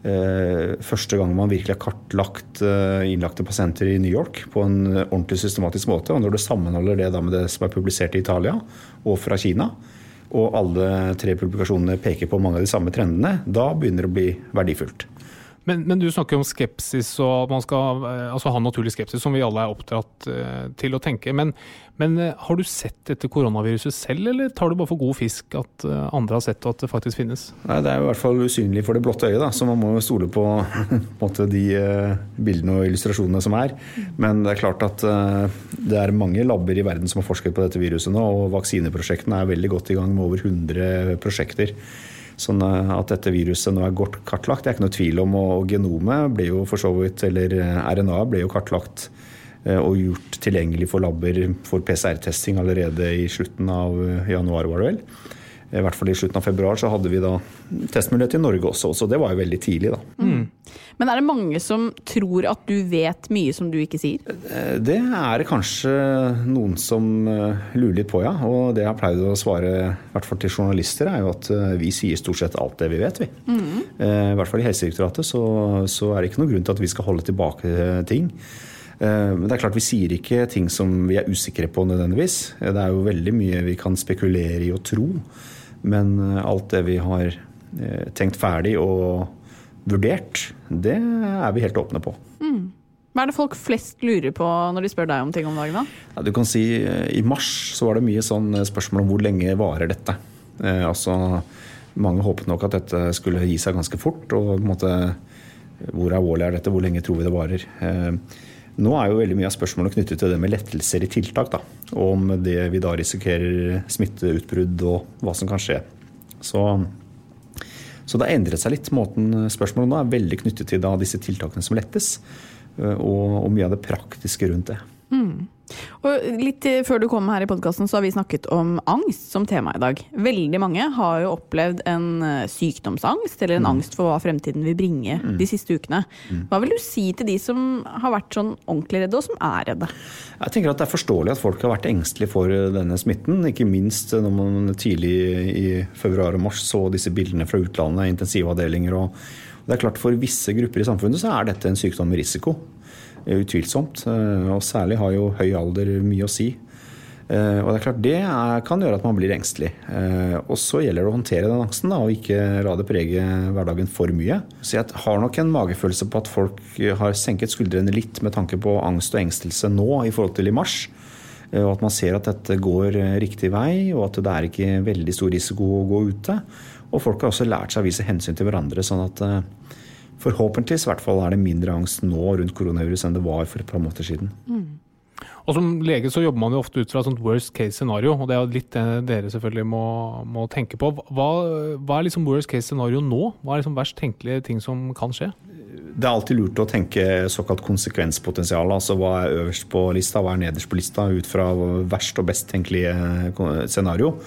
eh, første gang man virkelig har kartlagt eh, innlagte pasienter i New York på en ordentlig systematisk måte. Og når du sammenholder det med det som er publisert i Italia og fra Kina, og alle tre publikasjonene peker på mange av de samme trendene, da begynner det å bli verdifullt. Men, men, du snakker om skepsis og at man skal eh, altså, ha naturlig skepsis, som vi alle er oppdratt uh, til å tenke. Men, men uh, har du sett dette koronaviruset selv, eller tar du bare for god fisk at andre har sett og at det faktisk finnes? Nei, Det er i hvert fall usynlig for det blotte øyet, så man må jo stole på, på de bildene og illustrasjonene som er. Men det er klart at det er mange labber i verden som har forsket på dette viruset nå, og vaksineprosjektene er veldig godt i gang med over 100 prosjekter. Sånn eh, at dette viruset nå er godt kartlagt, det er ikke noe tvil om. Og genomet ble jo for så vidt, eller eh, RNA ble jo kartlagt eh, og gjort tilgjengelig for labber for PCR-testing allerede i slutten av januar, var det vel. I hvert fall i slutten av februar så hadde vi da testmulighet i Norge også, så det var jo veldig tidlig, da. Mm. Men er det mange som tror at du vet mye som du ikke sier? Eh, det er det kanskje noen som eh, lurer litt på, ja. Og det jeg har pleid å svare, i hvert fall til journalister, er jo at eh, vi sier stort sett alt det vi vet, vi. Mm. I hvert fall i Helsedirektoratet så, så er det ikke noen grunn til at vi skal holde tilbake ting. Men det er klart Vi sier ikke ting som vi er usikre på nødvendigvis. Det er jo veldig mye vi kan spekulere i og tro. Men alt det vi har tenkt ferdig og vurdert, det er vi helt åpne på. Mm. Hva er det folk flest lurer på når de spør deg om ting om dagen? da? Ja, du kan si eh, I mars så var det mye sånn spørsmål om hvor lenge varer dette. Eh, altså, mange håpet nok at dette skulle gi seg ganske fort. og på en måte, Hvor alvorlig er dette, hvor lenge tror vi det varer? Eh, nå er jo veldig mye av spørsmålet knyttet til det med lettelser i tiltak. Da. Og om det vi da risikerer smitteutbrudd og hva som kan skje. Så, så det har endret seg litt. Måten spørsmålet nå er veldig knyttet til da, disse tiltakene som lettes. Og, og mye av det praktiske rundt det. Mm. Og litt Før du kom her i podkasten, så har vi snakket om angst som tema i dag. Veldig mange har jo opplevd en eh, sykdomsangst eller en mm. angst for hva fremtiden vil bringe mm. de siste ukene. Mm. Hva vil du si til de som har vært sånn ordentlig redde, og som er redde? Jeg tenker at Det er forståelig at folk har vært engstelige for denne smitten. Ikke minst når man tidlig i februar og mars så disse bildene fra utlandet, intensivavdelinger. og det er klart For visse grupper i samfunnet så er dette en sykdom med risiko. Utvilsomt. Eh, og særlig har jo høy alder mye å si. Eh, og Det er klart det kan gjøre at man blir engstelig. Eh, og så gjelder det å håndtere den angsten da, og ikke la det prege hverdagen for mye. Så jeg har nok en magefølelse på at folk har senket skuldrene litt med tanke på angst og engstelse nå i forhold til i mars. Og at man ser at dette går riktig vei, og at det er ikke veldig stor risiko å gå ute. Og folk har også lært seg å vise hensyn til hverandre. sånn at Forhåpentligvis hvert fall er det mindre angst nå rundt koronavirus enn det var for et par måneder siden. Mm. Og Som lege så jobber man jo ofte ut fra et sånt worst case scenario, og det er litt det dere selvfølgelig må, må tenke på. Hva, hva, er liksom worst case scenario nå? Hva er liksom verst tenkelige ting som kan skje? Det er alltid lurt å tenke såkalt konsekvenspotensial. Altså hva er øverst på lista, hva er nederst på lista, ut fra verst og best tenkelige scenario.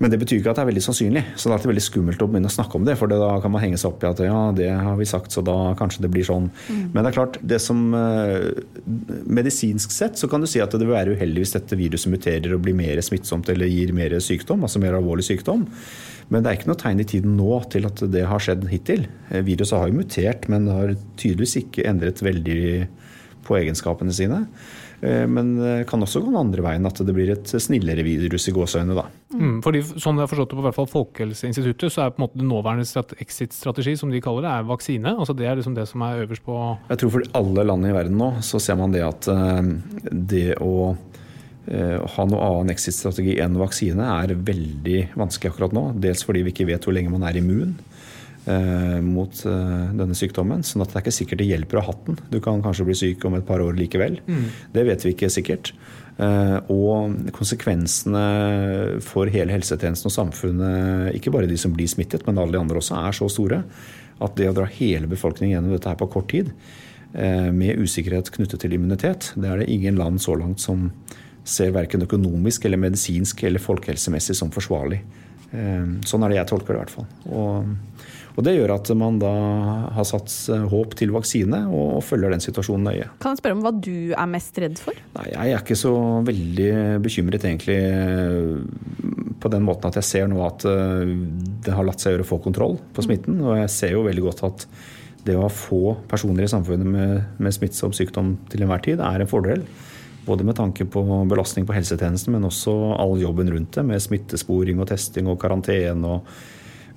Men det betyr ikke at det er veldig sannsynlig. Så det er alltid veldig skummelt å begynne å snakke om det. For da kan man henge seg opp i at ja, det har vi sagt, så da kanskje det blir sånn. Mm. Men det er klart, det som uh, medisinsk sett så kan du si at det vil være uheldig hvis dette viruset muterer og blir mer smittsomt eller gir mer sykdom, altså mer alvorlig sykdom. Men det er ikke noe tegn i tiden nå til at det har skjedd hittil. Eh, viruset har jo mutert, men det har tydeligvis ikke endret veldig på egenskapene sine. Eh, men det kan også gå den andre veien, at det blir et snillere virus i gåseøynene. da. Mm, fordi, sånn jeg har forstått det på hvert fall Folkehelseinstituttet, så er på en måte det nåværende exit-strategi, som de kaller det, er vaksine. Altså Det er liksom det som er øverst på Jeg tror for alle land i verden nå, så ser man det at eh, det å eh, ha noe annen exit-strategi enn vaksine er veldig vanskelig akkurat nå. Dels fordi vi ikke vet hvor lenge man er immun. Eh, mot eh, denne sykdommen. sånn at det er ikke sikkert det hjelper å ha hatt den. Du kan kanskje bli syk om et par år likevel. Det vet vi ikke sikkert. Eh, og konsekvensene for hele helsetjenesten og samfunnet, ikke bare de som blir smittet, men alle de andre også, er så store at det å dra hele befolkningen gjennom dette her på kort tid, eh, med usikkerhet knyttet til immunitet, det er det ingen land så langt som ser verken økonomisk eller medisinsk eller folkehelsemessig som forsvarlig. Sånn er det jeg tolker det i hvert fall. Og, og det gjør at man da har satt håp til vaksine og, følger den situasjonen nøye. Kan jeg spørre om hva du er mest redd for? Nei, jeg er ikke så veldig bekymret egentlig eh, på den måten at jeg ser nå at eh, det har latt seg gjøre å få kontroll på smitten. Og jeg ser jo veldig godt at det å ha få personer i samfunnet med, med smittsom sykdom til enhver tid er en fordel. Både med tanke på belastning på helsetjenesten, men også all jobben rundt det, med smittesporing og testing og karantene og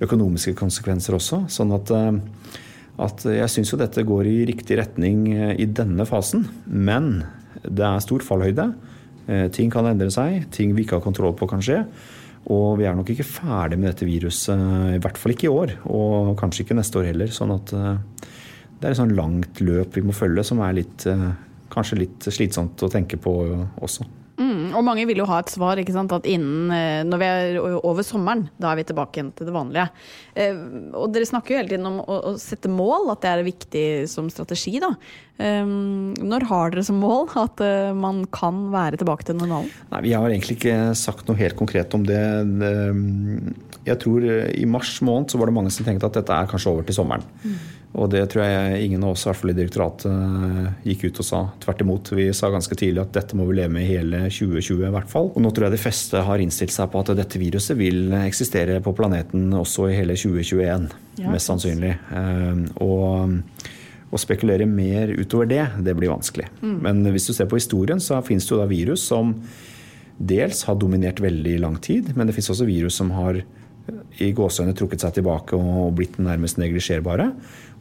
økonomiske konsekvenser også. Sånn at, eh, at jeg syns jo dette går i riktig retning eh, i denne fasen. Men det er stor fallhøyde. Eh, Ting kan endre seg. Ting vi ikke har kontroll på, kan skje. Og vi er nok ikke ferdig med dette viruset, i hvert fall ikke i år. Og kanskje ikke neste år heller. Sånn at det er et sånn langt løp vi må følge, som er litt, kanskje litt slitsomt å tenke på også. Mm, og mange vil jo ha et svar, ikke sant. At innen eh, Når vi er over sommeren, da er vi tilbake igjen til det vanlige. Eh, og dere snakker jo hele tiden om å, sette mål, at det er viktig som strategi, da. Eh, når har dere som mål at man kan være tilbake til normalen? Nei, Vi har egentlig ikke sagt noe helt konkret om det. Jeg tror i mars måned så var det mange som tenkte at dette er kanskje over til sommeren. Og det tror jeg ingen av oss i hvert fall i direktoratet gikk ut og sa. Tvert imot. Vi sa ganske tidlig at dette må vi leve med i hele 2020 i hvert fall. Og nå tror jeg de fleste har innstilt seg på at dette viruset vil eksistere på planeten også i hele 2021. Ja, mest sannsynlig. Eh, Og å spekulere mer utover det, det blir vanskelig. Men hvis du ser på historien, så finnes det jo da virus som dels har dominert veldig lang tid, men det finnes også virus som har i gåseøyne trukket seg tilbake og blitt nærmest neglisjerbare.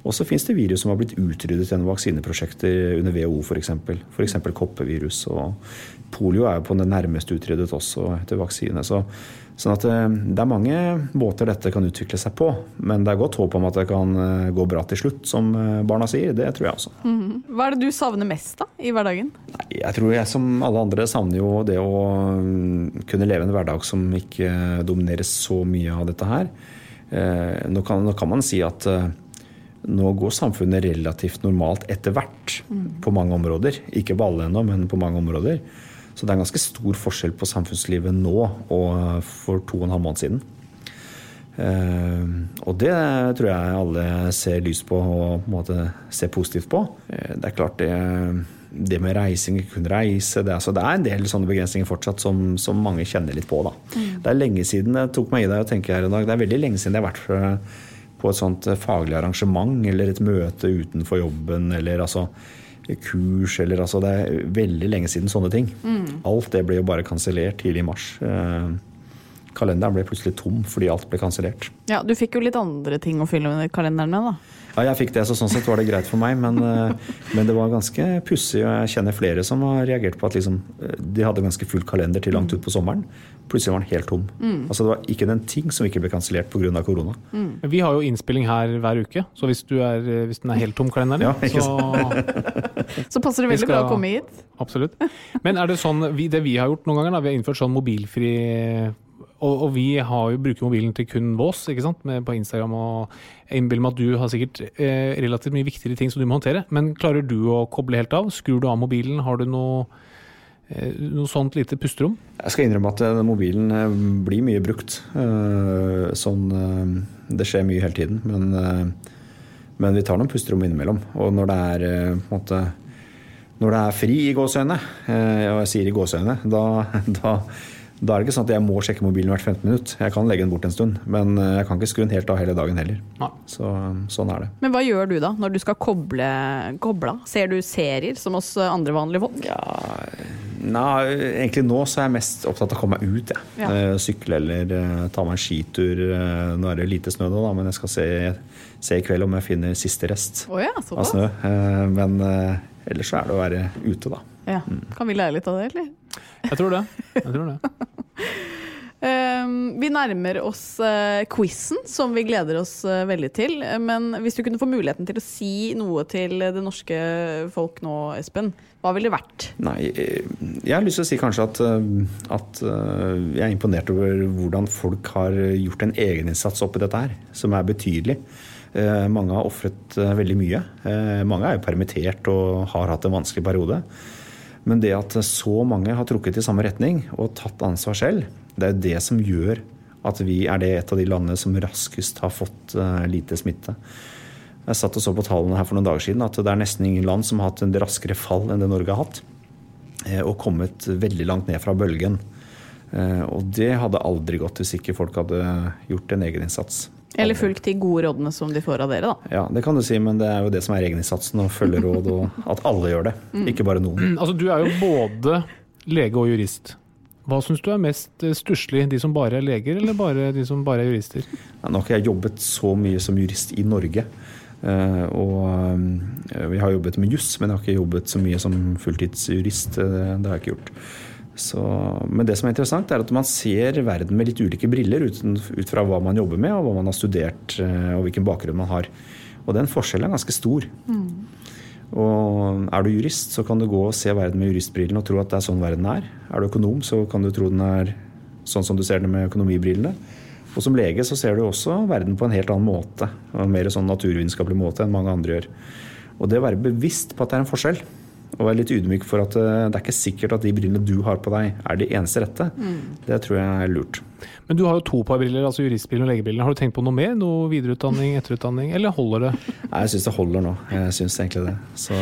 Og så finnes det virus som har blitt utryddet gjennom vaksineprosjekter under WHO f.eks. F.eks. koppevirus. Og polio er jo på det nærmeste utryddet også etter vaksine. Så, sånn at eh, det er mange måter dette kan utvikle seg på. Men det er godt håp om at det kan eh, gå bra til slutt, som eh, barna sier. Det tror jeg også. Hva er det du savner mest da, i hverdagen? Nei, Jeg tror jeg som alle andre savner jo det å mm, kunne leve en hverdag som ikke domineres så mye av dette her. Eh, Nå kan, nå kan man si at nå går samfunnet relativt normalt etter hvert på mange områder. Ikke på alle ennå, men på mange områder. Så det er en ganske stor forskjell på samfunnslivet nå og for to og en halv måned siden. Eh, og det tror jeg alle ser lys på og på ser positivt på. Eh, det er klart det, det med reising, ikke kunne reise det, altså, det er en del sånne begrensninger fortsatt som, som mange kjenner litt på. Da. Det er lenge siden jeg tok meg i deg og tenker her i dag. Det er veldig lenge siden jeg har vært for, på et sånt eh, faglig arrangement eller et møte utenfor jobben eller altså kurs eller altså Det er veldig lenge siden sånne ting. Alt det ble jo bare kansellert tidlig i mars. Eh, Kalenderen ble plutselig tom fordi alt ble kansellert. Ja, Du fikk jo litt andre ting å fylle kalenderen med, da. Ja, jeg fikk det, så sånn sett var det greit for meg. Men, eh, men det var ganske pussig, og jeg kjenner flere som har reagert på at liksom, eh, de hadde ganske full kalender til langt ut på sommeren. Plutselig var den helt tom. Altså Det var ikke den ting som ikke ble kansellert pga. korona. Vi har jo innspilling her hver uke, så hvis, du er, hvis den er helt tom, kalenderen, Ja, så Så passer det veldig veldig bra å komme hit. Absolutt. Men er det sånn, vi, det vi har gjort noen ganger, da, vi har innført sånn mobilfri og, og vi har jo, bruker mobilen til kun vås ikke sant? Med, på Instagram. og Jeg innbiller meg at du har sikkert eh, relativt mye viktigere ting som du må håndtere. Men klarer du å koble helt av? Skrur du av mobilen? Har du noe, eh, noe sånt lite pusterom? Jeg skal innrømme at eh, mobilen eh, blir mye brukt. Sånn, det skjer mye hele tiden. Men, men vi tar noen pusterom innimellom. Og når det er på en måte når det er fri i gåseøyne, eh, og jeg sier i gåseøynene, da, da, da er det ikke sånn at jeg må sjekke mobilen hvert 15 minutt. Jeg kan legge den bort en stund, men eh, jeg kan ikke skru den helt av hele dagen heller. Så, sånn er det. Men hva gjør du da, når du skal koble, koble? Ser du serier som oss andre vanlige folk? Ja, nei, egentlig nå så er jeg mest opptatt av å komme meg ut. Jeg. Ja. Eh, Sykle eller eh, ta meg en skitur. Nå er det lite snø nå, da, men jeg skal se, se i kveld om jeg finner siste rest oh, ja, av snø. Eh, Men ellers så er det å være ute, da. Ja. Kan vi lære litt av det, eller? Jeg tror det. Jeg tror det. Um, vi nærmer oss uh, quizen, som vi gleder oss uh, veldig til. Men hvis du kunne få muligheten til å si noe til det norske folk nå, Espen, hva ville det vært? Nei, eh, jeg har lyst til å si kanskje at, at jeg er imponert over hvordan folk har gjort en egeninnsats oppi dette her, som er betydelig. Mange har ofret veldig mye. Mange er jo permittert og har hatt en vanskelig periode. Men det at så mange har trukket i samme retning og tatt ansvar selv, det er jo det som gjør at vi er det et av de landene som raskest har fått uh, lite smitte. Jeg satt og så på tallene her for noen dager siden at det er nesten ingen land som har hatt en raskere fall enn det Norge har hatt. Uh, og kommet veldig langt ned fra bølgen. Uh, og det hadde aldri gått hvis ikke folk hadde gjort en egeninnsats. Eller fulgt de gode rådene som de får av dere, da. Ja, det kan du si, men det er jo det som er egeninnsatsen. Å følge råd, og at alle gjør det. Mm. Ikke bare noen. Altså, du er jo både lege og jurist. Hva syns du er mest eh, stusslig, de som bare er leger, eller bare de som bare er jurister? Ja, nå har ikke jeg jobbet så mye som jurist i Norge. Uh, og uh, vi har jobbet med juss, men jeg har ikke jobbet så mye som fulltidsjurist. Det har jeg ikke gjort. Så, men det som er interessant, er at man ser verden med litt ulike briller ut, ut fra hva man jobber med, og hva man har studert, og hvilken bakgrunn man har. Og den forskjellen er ganske stor. Mm. Og er du jurist, så kan du gå og se verden med juristbrillene og tro at det er sånn verden er. Er du økonom, så kan du tro den er sånn som du ser den med økonomibrillene. Og som lege så ser du også verden på en helt annen måte. En mer sånn naturvitenskapelig måte enn mange andre gjør. Og det å være bevisst på at det er en forskjell, og være litt ydmyk for at eh, det er ikke sikkert at de brillene du har på deg, er de eneste rette, mm. det tror jeg er lurt. Men du har jo to par briller, altså juristbrillene og legebrillene. Har du tenkt på noe mer? Noe videreutdanning, etterutdanning, eller holder det? Nei, jeg syns det holder nå. Jeg syns egentlig det. Så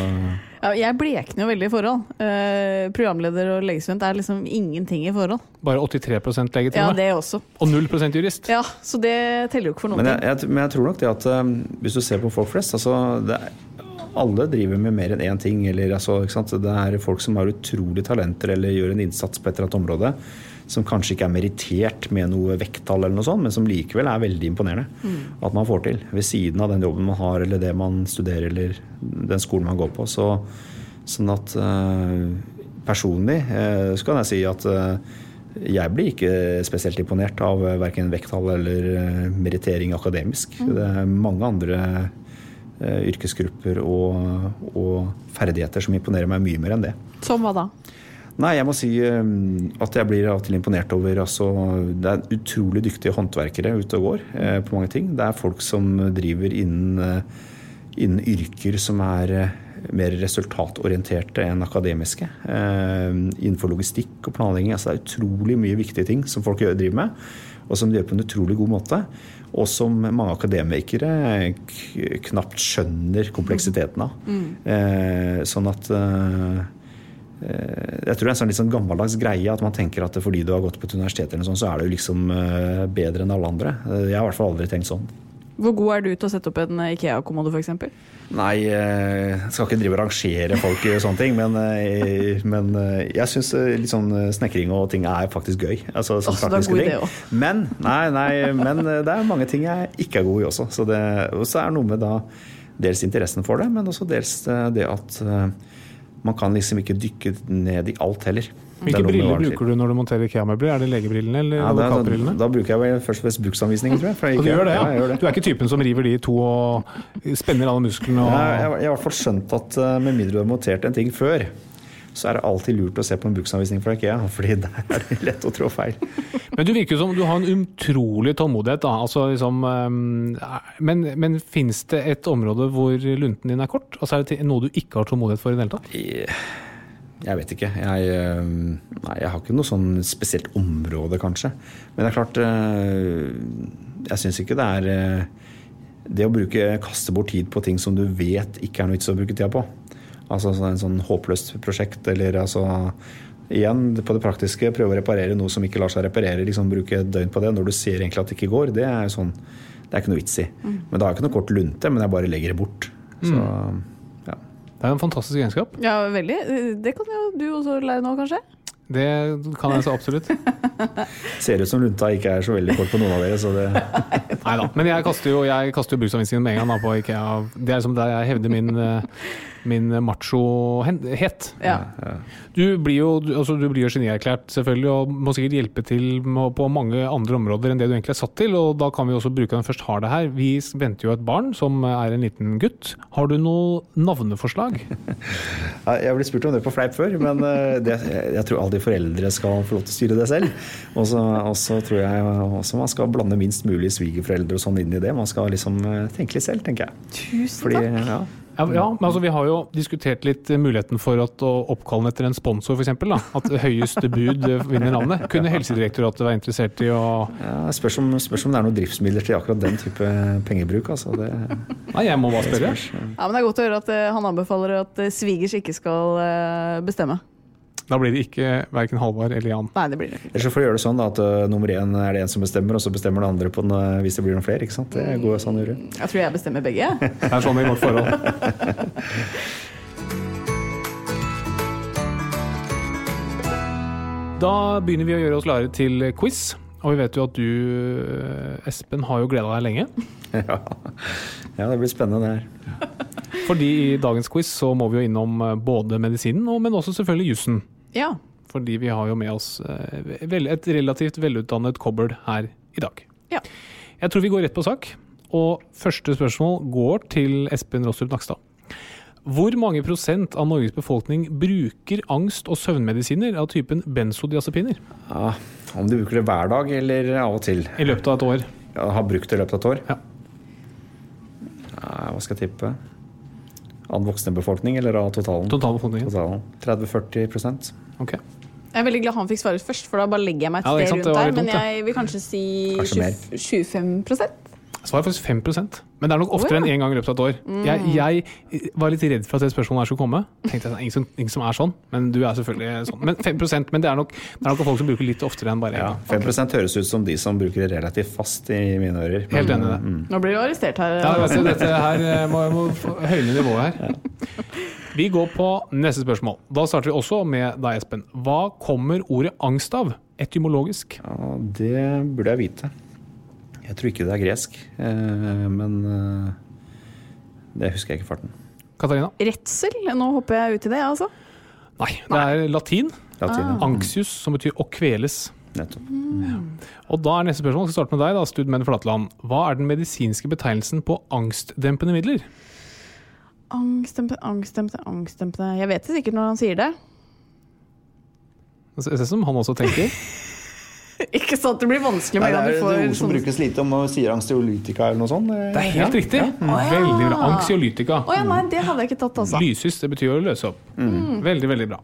ja, jeg blekner jo veldig i forhold. Uh, programleder og legestudent er liksom ingenting i forhold. Bare 83% legetime? Ja, det også. Og 0% jurist? Ja, så det teller jo ikke for noen men jeg, jeg, men jeg tror nok det at um, hvis du ser på folk flest altså det er alle driver med mer enn én ting. Eller, altså, det er folk som har utrolig talenter eller gjør en innsats på et eller annet område. Som kanskje ikke er merittert med noe vekttall, eller noe sånt, men som likevel er veldig imponerende. Mm. At man får til. Ved siden av den jobben man har, eller det man studerer, eller den skolen man går på. Så, sånn at uh, personlig uh, så kan jeg si at uh, jeg blir ikke spesielt imponert av verken vekttall eller merittering akademisk. Mm. Det er mange andre Eh, yrkesgrupper og, og, ferdigheter som imponerer meg mye mer enn det. Som hva da? Nei, jeg må si eh, at jeg blir av og til imponert over altså, Det er utrolig dyktige håndverkere ute og går eh, på mange ting. Det er folk som driver innen, eh, innen yrker som er eh, mer resultatorienterte enn akademiske. Eh, innenfor logistikk og planlegging. Altså, det er utrolig mye viktige ting som folk driver med, og som de gjør på en utrolig god måte og som mange akademikere knapt skjønner kompleksiteten av. Mm. Eh, sånn at eh, eh, jeg tror det er en sånn litt sånn gammeldags greie at man tenker at fordi du har gått på et universitet, eller sånn, så er du liksom bedre enn alle andre. Jeg har i hvert fall aldri tenkt sånn. Hvor god er du til å sette opp en Ikea-kommode f.eks.? Nei, jeg skal ikke drive og rangere folk i sånne ting, men, men jeg syns litt sånn snekring og ting er faktisk gøy. Altså, sånn er praktiske ting. Men, nei, nei, men det er mange ting jeg ikke er god i også. Så det også er noe med da dels interessen for det, men også dels det at man kan liksom ikke dykke ned i alt heller. Hvilke briller bruker du når du monterer IKEA-møbler? Er det legebrillene eller ja, advokatbrillene? Da, bruker jeg vel først og fremst bruksanvisningen, tror jeg. Du gjør det, ja. ja det. Du er ikke typen som river de i to og spenner alle musklene? Og... Jeg, har i hvert fall skjønt at eh, med mindre du har montert en ting før, så er det alltid lurt å se på en bruksanvisning fra IKEA, fordi der er det lett å trå feil. Men du virker som du har en utrolig tålmodighet. da, altså liksom, ehm, Men, men fins det et område hvor lunten din er kort? Altså Er det noe du ikke har tålmodighet for i det hele tatt? Jeg vet ikke. Jeg, eh, nei, jeg har ikke noe sånn spesielt område, kanskje. Men det er klart eh, Jeg syns ikke det er eh, Det å bruke, kaste bort tid på ting som du vet ikke er noe vits å bruke tida på. Altså en sånn håpløst prosjekt, eller altså Igjen, på det praktiske, prøve å reparere noe som ikke lar seg reparere. liksom Bruke et døgn på det når du ser egentlig at det ikke går. Det er jo sånn, det er ikke noe vits i. Mm. Men da har jeg ikke noe kort lunte, men jeg bare legger det bort. Så mm. Det er en fantastisk egenskap. Ja, veldig. Det kan jo du også lære nå, kanskje? Det kan jeg så absolutt. Ser ut som lunta ikke er så veldig kort på noen av dere, så det Nei da. Men jeg kaster jo, jeg kaster jo bruksanvisningen med en gang da, på IKEA. Det er som der jeg hevder min, eh, min machohet. Ja. Du blir jo altså, du blir jo genierklært, selvfølgelig, og må sikkert hjelpe til med, på mange andre områder enn det du egentlig er satt til. og Da kan vi også bruke den først har det her. Vi venter jo et barn som er en liten gutt. Har du noe navneforslag? Jeg har blitt spurt om det på fleip før, men eh, det, jeg tror aldri foreldre skal få lov til å styre det selv. Og så tror jeg også man skal blande minst mulig svigerforeldre og sånn inn i det. Man skal liksom eh, tenke litt selv, tenker jeg. Tusen Fordi, takk. ja, Ja, ja, men altså Vi har jo diskutert litt eh, muligheten for at å oppkalle den etter en sponsor, f.eks. At høyeste bud eh, vinner navnet. Kunne Helsedirektoratet være interessert i å ja, spørs, om, spørs om det er noen driftsmidler til akkurat den type pengebruk. Altså det, Nei, jeg må bare spørre. Ja, men Det er godt å høre at eh, han anbefaler at eh, svigers ikke skal eh, bestemme. Da blir det ikke verken Halvard eller Jan. Nei, det blir det ikke. Ellers så får du gjøre det sånn da, at uh, nummer én er det en som bestemmer, og så bestemmer det andre på den, uh, hvis det blir noen flere. ikke sant? Det går sånn gjøre. Jeg tror jeg bestemmer begge. Det er sånn i vårt forhold. Da begynner vi å gjøre oss klare til quiz. Og vi vet jo at du, Espen, har jo gleda deg lenge. ja. ja, det blir spennende det her. Fordi i dagens quiz så må vi jo innom eh, både medisinen, men også selvfølgelig jussen. Ja. Fordi vi har jo med oss eh, et relativt velutdannet kobbel her i dag. Ja. Jeg tror vi går rett på sak. Og første spørsmål går til Espen Rostrup Nakstad. Hvor mange prosent av Norges befolkning bruker angst- og søvnmedisiner av typen benzodiazepiner Ja, om de bruker det hver dag eller av og til. i løpet av et år? Ja, har brukt det i løpet av et år? Ja. Ja, hva skal jeg tippe? Av voksne befolkning eller av totalen? Totalbefolkningen. Totalen. 30-40% Ok. Jeg er veldig glad han fikk svare først, for da bare legger jeg meg et Ja, sted rundt der. Men jeg vil kanskje si Kanskje 20 25 Svaret er faktisk 5 Men det er nok oftere oh, ja. enn én gang i løpet av et år. Jeg, jeg var litt redd for at det spørsmålet her skulle komme. Tenkte jeg, ingen som, ingen som er sånn, men du er selvfølgelig sånn. Men 5% men det er, nok, det er nok folk som bruker litt oftere enn bare én Ja, gang. 5 høres ut som de som bruker det relativt fast i mine ører. Helt enig i det. mm, Nå blir du arrestert her. Ja, altså, dette her eh, må, må høyne nivået her. Vi går på neste spørsmål. Da starter vi også med deg, Espen. Hva kommer ordet angst av? Etymologisk. Ja, det burde jeg vite. Jeg tror ikke det er gresk, eh, men eh, det husker jeg ikke farten. Katarina? Redsel? Nå hopper jeg ut i det, altså. Nei, det er latin. Latin, ja. Anxius, som betyr å kveles. Nettopp. Og da er neste spørsmål, skal starte med deg, da, Studmenn Flatland. Hva er den medisinske betegnelsen på angstdempende midler? Angstdempende, angstdempende, angstdempende Jeg vet det sikkert når han sier det. Det ser ut som han også tenker. Ikke sant, det blir vanskelig Nei, med det en gang er får, det ord som sånn- brukes lite om og sier angsteolytika eller noe sånt. Det er helt riktig. Veldig bra. Anxiolytica. Oh, ja, nei, det hadde jeg ikke tatt, altså. Lyshus, det betyr å løse opp. Veldig, veldig bra.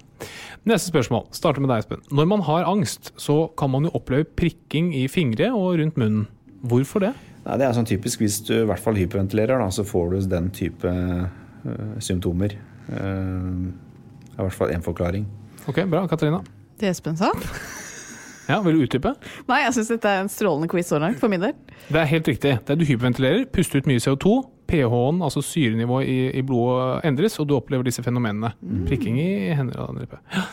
Neste spørsmål. Starter med deg, Espen. Når man har angst, så kan man jo oppleve prikking i fingre og rundt munnen. Hvorfor det? Nei, det er sånn typisk hvis du i hvert fall hyperventilerer, da, så får du den type eh, symptomer. Uh, I hvert fall én forklaring. Ok, bra. Katarina? Det Espen sa? Ja, Vil du utdype? Nei, jeg syns dette er en strålende quiz så langt, for min del. Det er helt riktig. Det er du hyperventilerer, puster ut mye CO2, pH-en, altså syrenivået i, i blodet, endres, og du opplever disse fenomenene. Prikking i hender og andrepe. Ja.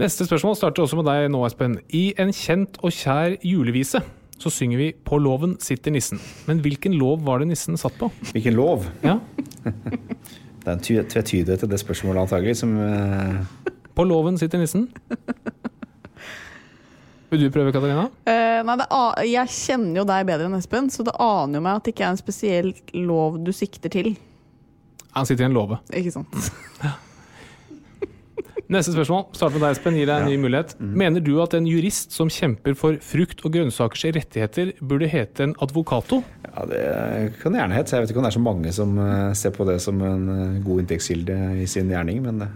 Neste spørsmål starter også med deg nå, Espen. I en kjent og kjær julevise så synger vi 'På låven sitter nissen'. Men hvilken lov var det nissen satt på? Hvilken lov? Ja, Det er en ty- tvetydighet til det spørsmålet antagelig, som uh... På låven sitter nissen. Vil du prøve, Katarina? Uh, nei, det a jeg kjenner jo deg bedre enn Espen, så det aner jo meg at det ikke er en spesiell lov du sikter til. Han sitter i en låve. Ikke sant? Neste spørsmål. Start med deg, Espen. Gir deg en ny mulighet. Mener du at en jurist som kjemper for frukt- og grønnsakers rettigheter, burde hete en advokato? Ja, Det kan det gjerne hete. Jeg vet ikke om det er så mange som eh, ser på det som en eh, god inntektskilde i sin gjerning, men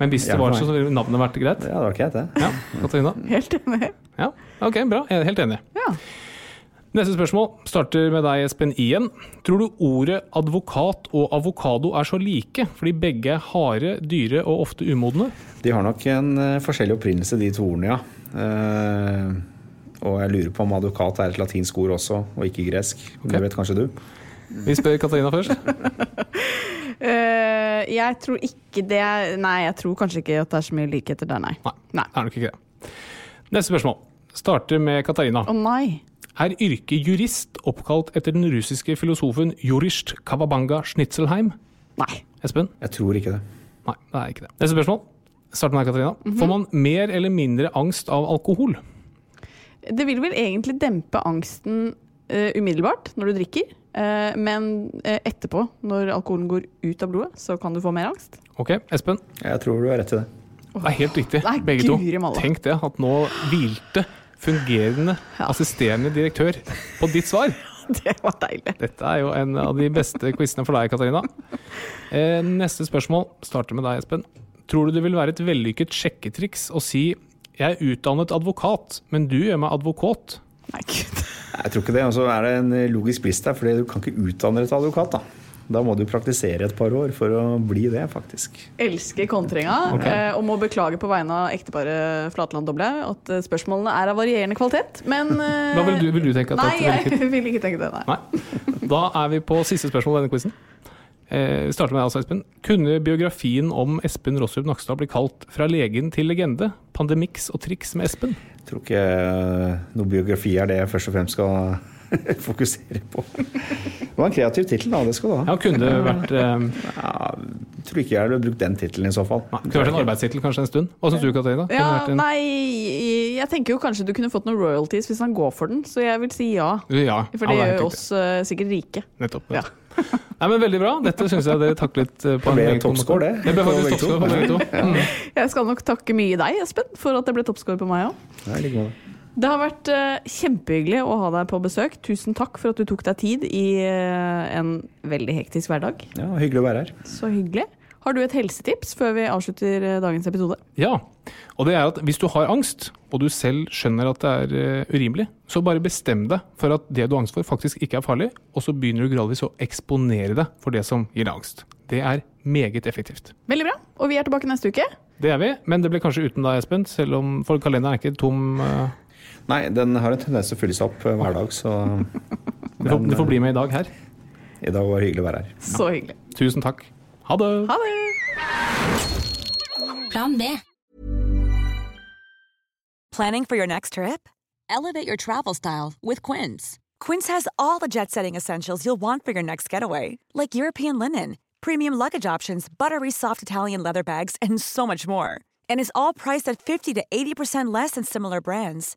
Men hvis det var sånn, så, så ville navnet vært greit? ja, det var greit, det. Ja, Katarina? Helt enig. Ja, ok, bra. Jeg er helt enig. Ja. Neste spørsmål starter med deg, Espen, igjen. Tror du ordet advokat og avokado er så like, fordi begge er harde, dyre og ofte umodne? De har nok en eh, forskjellig opprinnelse, de to ordene, ja. Eh, og jeg lurer på om advokat er et latinsk ord også, og ikke gresk. Okay. Det vet kanskje du? Vi spør Katarina først. Eh, jeg tror ikke det Nei, jeg tror kanskje ikke at det er så mye likheter der, nei. Nei, Nei. det er nok ikke det. Neste spørsmål. Starter med Katarina. Å nei. Er yrket jurist oppkalt etter den russiske filosofen Jurist Kavabanga Schnitzelheim? Nei. Espen? Jeg tror ikke det. Nei, det er ikke det. Neste spørsmål. Start med deg, Katarina. Mhm. Får man mer eller mindre angst av alkohol? Det vil vel egentlig dempe angsten uh, umiddelbart når du drikker. Eh, men eh, etterpå, når alkoholen går ut av blodet, så kan du få mer angst. Ok, Espen? Jeg tror du har rett i det. Det er helt riktig, Nei, begge to. Tenk det, at nå hvilte fungerende assisterende direktør på ditt svar. Det var deilig. Dette er jo en av de beste quizene for deg, Katarina. Eh, neste spørsmål starter med deg, Espen. Tror du det vil være et vellykket sjekketriks å si 'jeg er utdannet advokat, men du gjør meg advokat'? Nei, gud. Jeg tror ikke det. Og så er det en logisk brist der, for du kan ikke utdanne deg til advokat. Da Da må du praktisere et par år for å bli det, faktisk. Elsker kontringa, okay. og må beklage på vegne av ekteparet Flatland Doble at eh, spørsmålene er av varierende kvalitet, men eh, Hva vil du, vil du tenke? At Nei, det jeg vil ikke tenke det, nei. Nei. Da er vi på siste spørsmål i denne quizen. Eh, vi starter med deg altså, Espen. Kunne biografien om Espen Rossrup Nakstad bli kalt 'Fra legen til legende'? Pandemiks og triks med Espen? Jeg tror ikke eh, noe biografi er det jeg først og fremst skal fokusere på. Det var en kreativ tittel, da. Det skal du ha. Ja, kunne det vært eh, Ja, tror ikke jeg hadde brukt den tittelen i så fall. nei, Kunne vært en arbeidstittel kanskje en stund? Hva syns du, Katarina? Ja, en- nei, jeg tenker jo kanskje du kunne fått noen royalties hvis han går for den, så jeg vil si ja. Ja, For det er gjør jo oss uh, sikkert rike. Nettopp. Ja. Nei, men Veldig bra. Dette syns jeg dere taklet eh, på Det ble toppscore, det. Det ble På faktisk begge to. toppscore på begge to. Mm. Jeg skal nok takke mye deg, Espen, for at det ble toppscore på meg òg. Det har vært eh, kjempehyggelig å ha deg på besøk. Tusen takk for at du tok deg tid i eh, en veldig hektisk hverdag. ja, hyggelig å være her. Så hyggelig. Har du et helsetips før vi avslutter eh, dagens episode? Ja, og det er at hvis du har angst, og du selv skjønner at det er urimelig, så bare bestem deg for at det du har angst for faktisk ikke er farlig, og så begynner du gradvis å eksponere deg for det som gir deg angst. Det er meget effektivt. Veldig bra. Og vi er tilbake neste uke. Det er vi, men det blir kanskje uten deg, Espen, selv om for kalenderen er ikke tom. eh, Nei, den har en tendens til å fylle seg opp eh, hver dag, så Du får, du får bli med i dag her. i dag var det hyggelig å være her. Så hyggelig. Tusen takk. Ha det! Ha det! Plan B. Planning for your next trip? Elevate your travel style with Quince. Quince has all the jet setting essentials you'll want for your next getaway, like European linen, premium luggage options, buttery soft Italian leather bags, and so much more. And is all priced at 50 to 80% less than similar brands.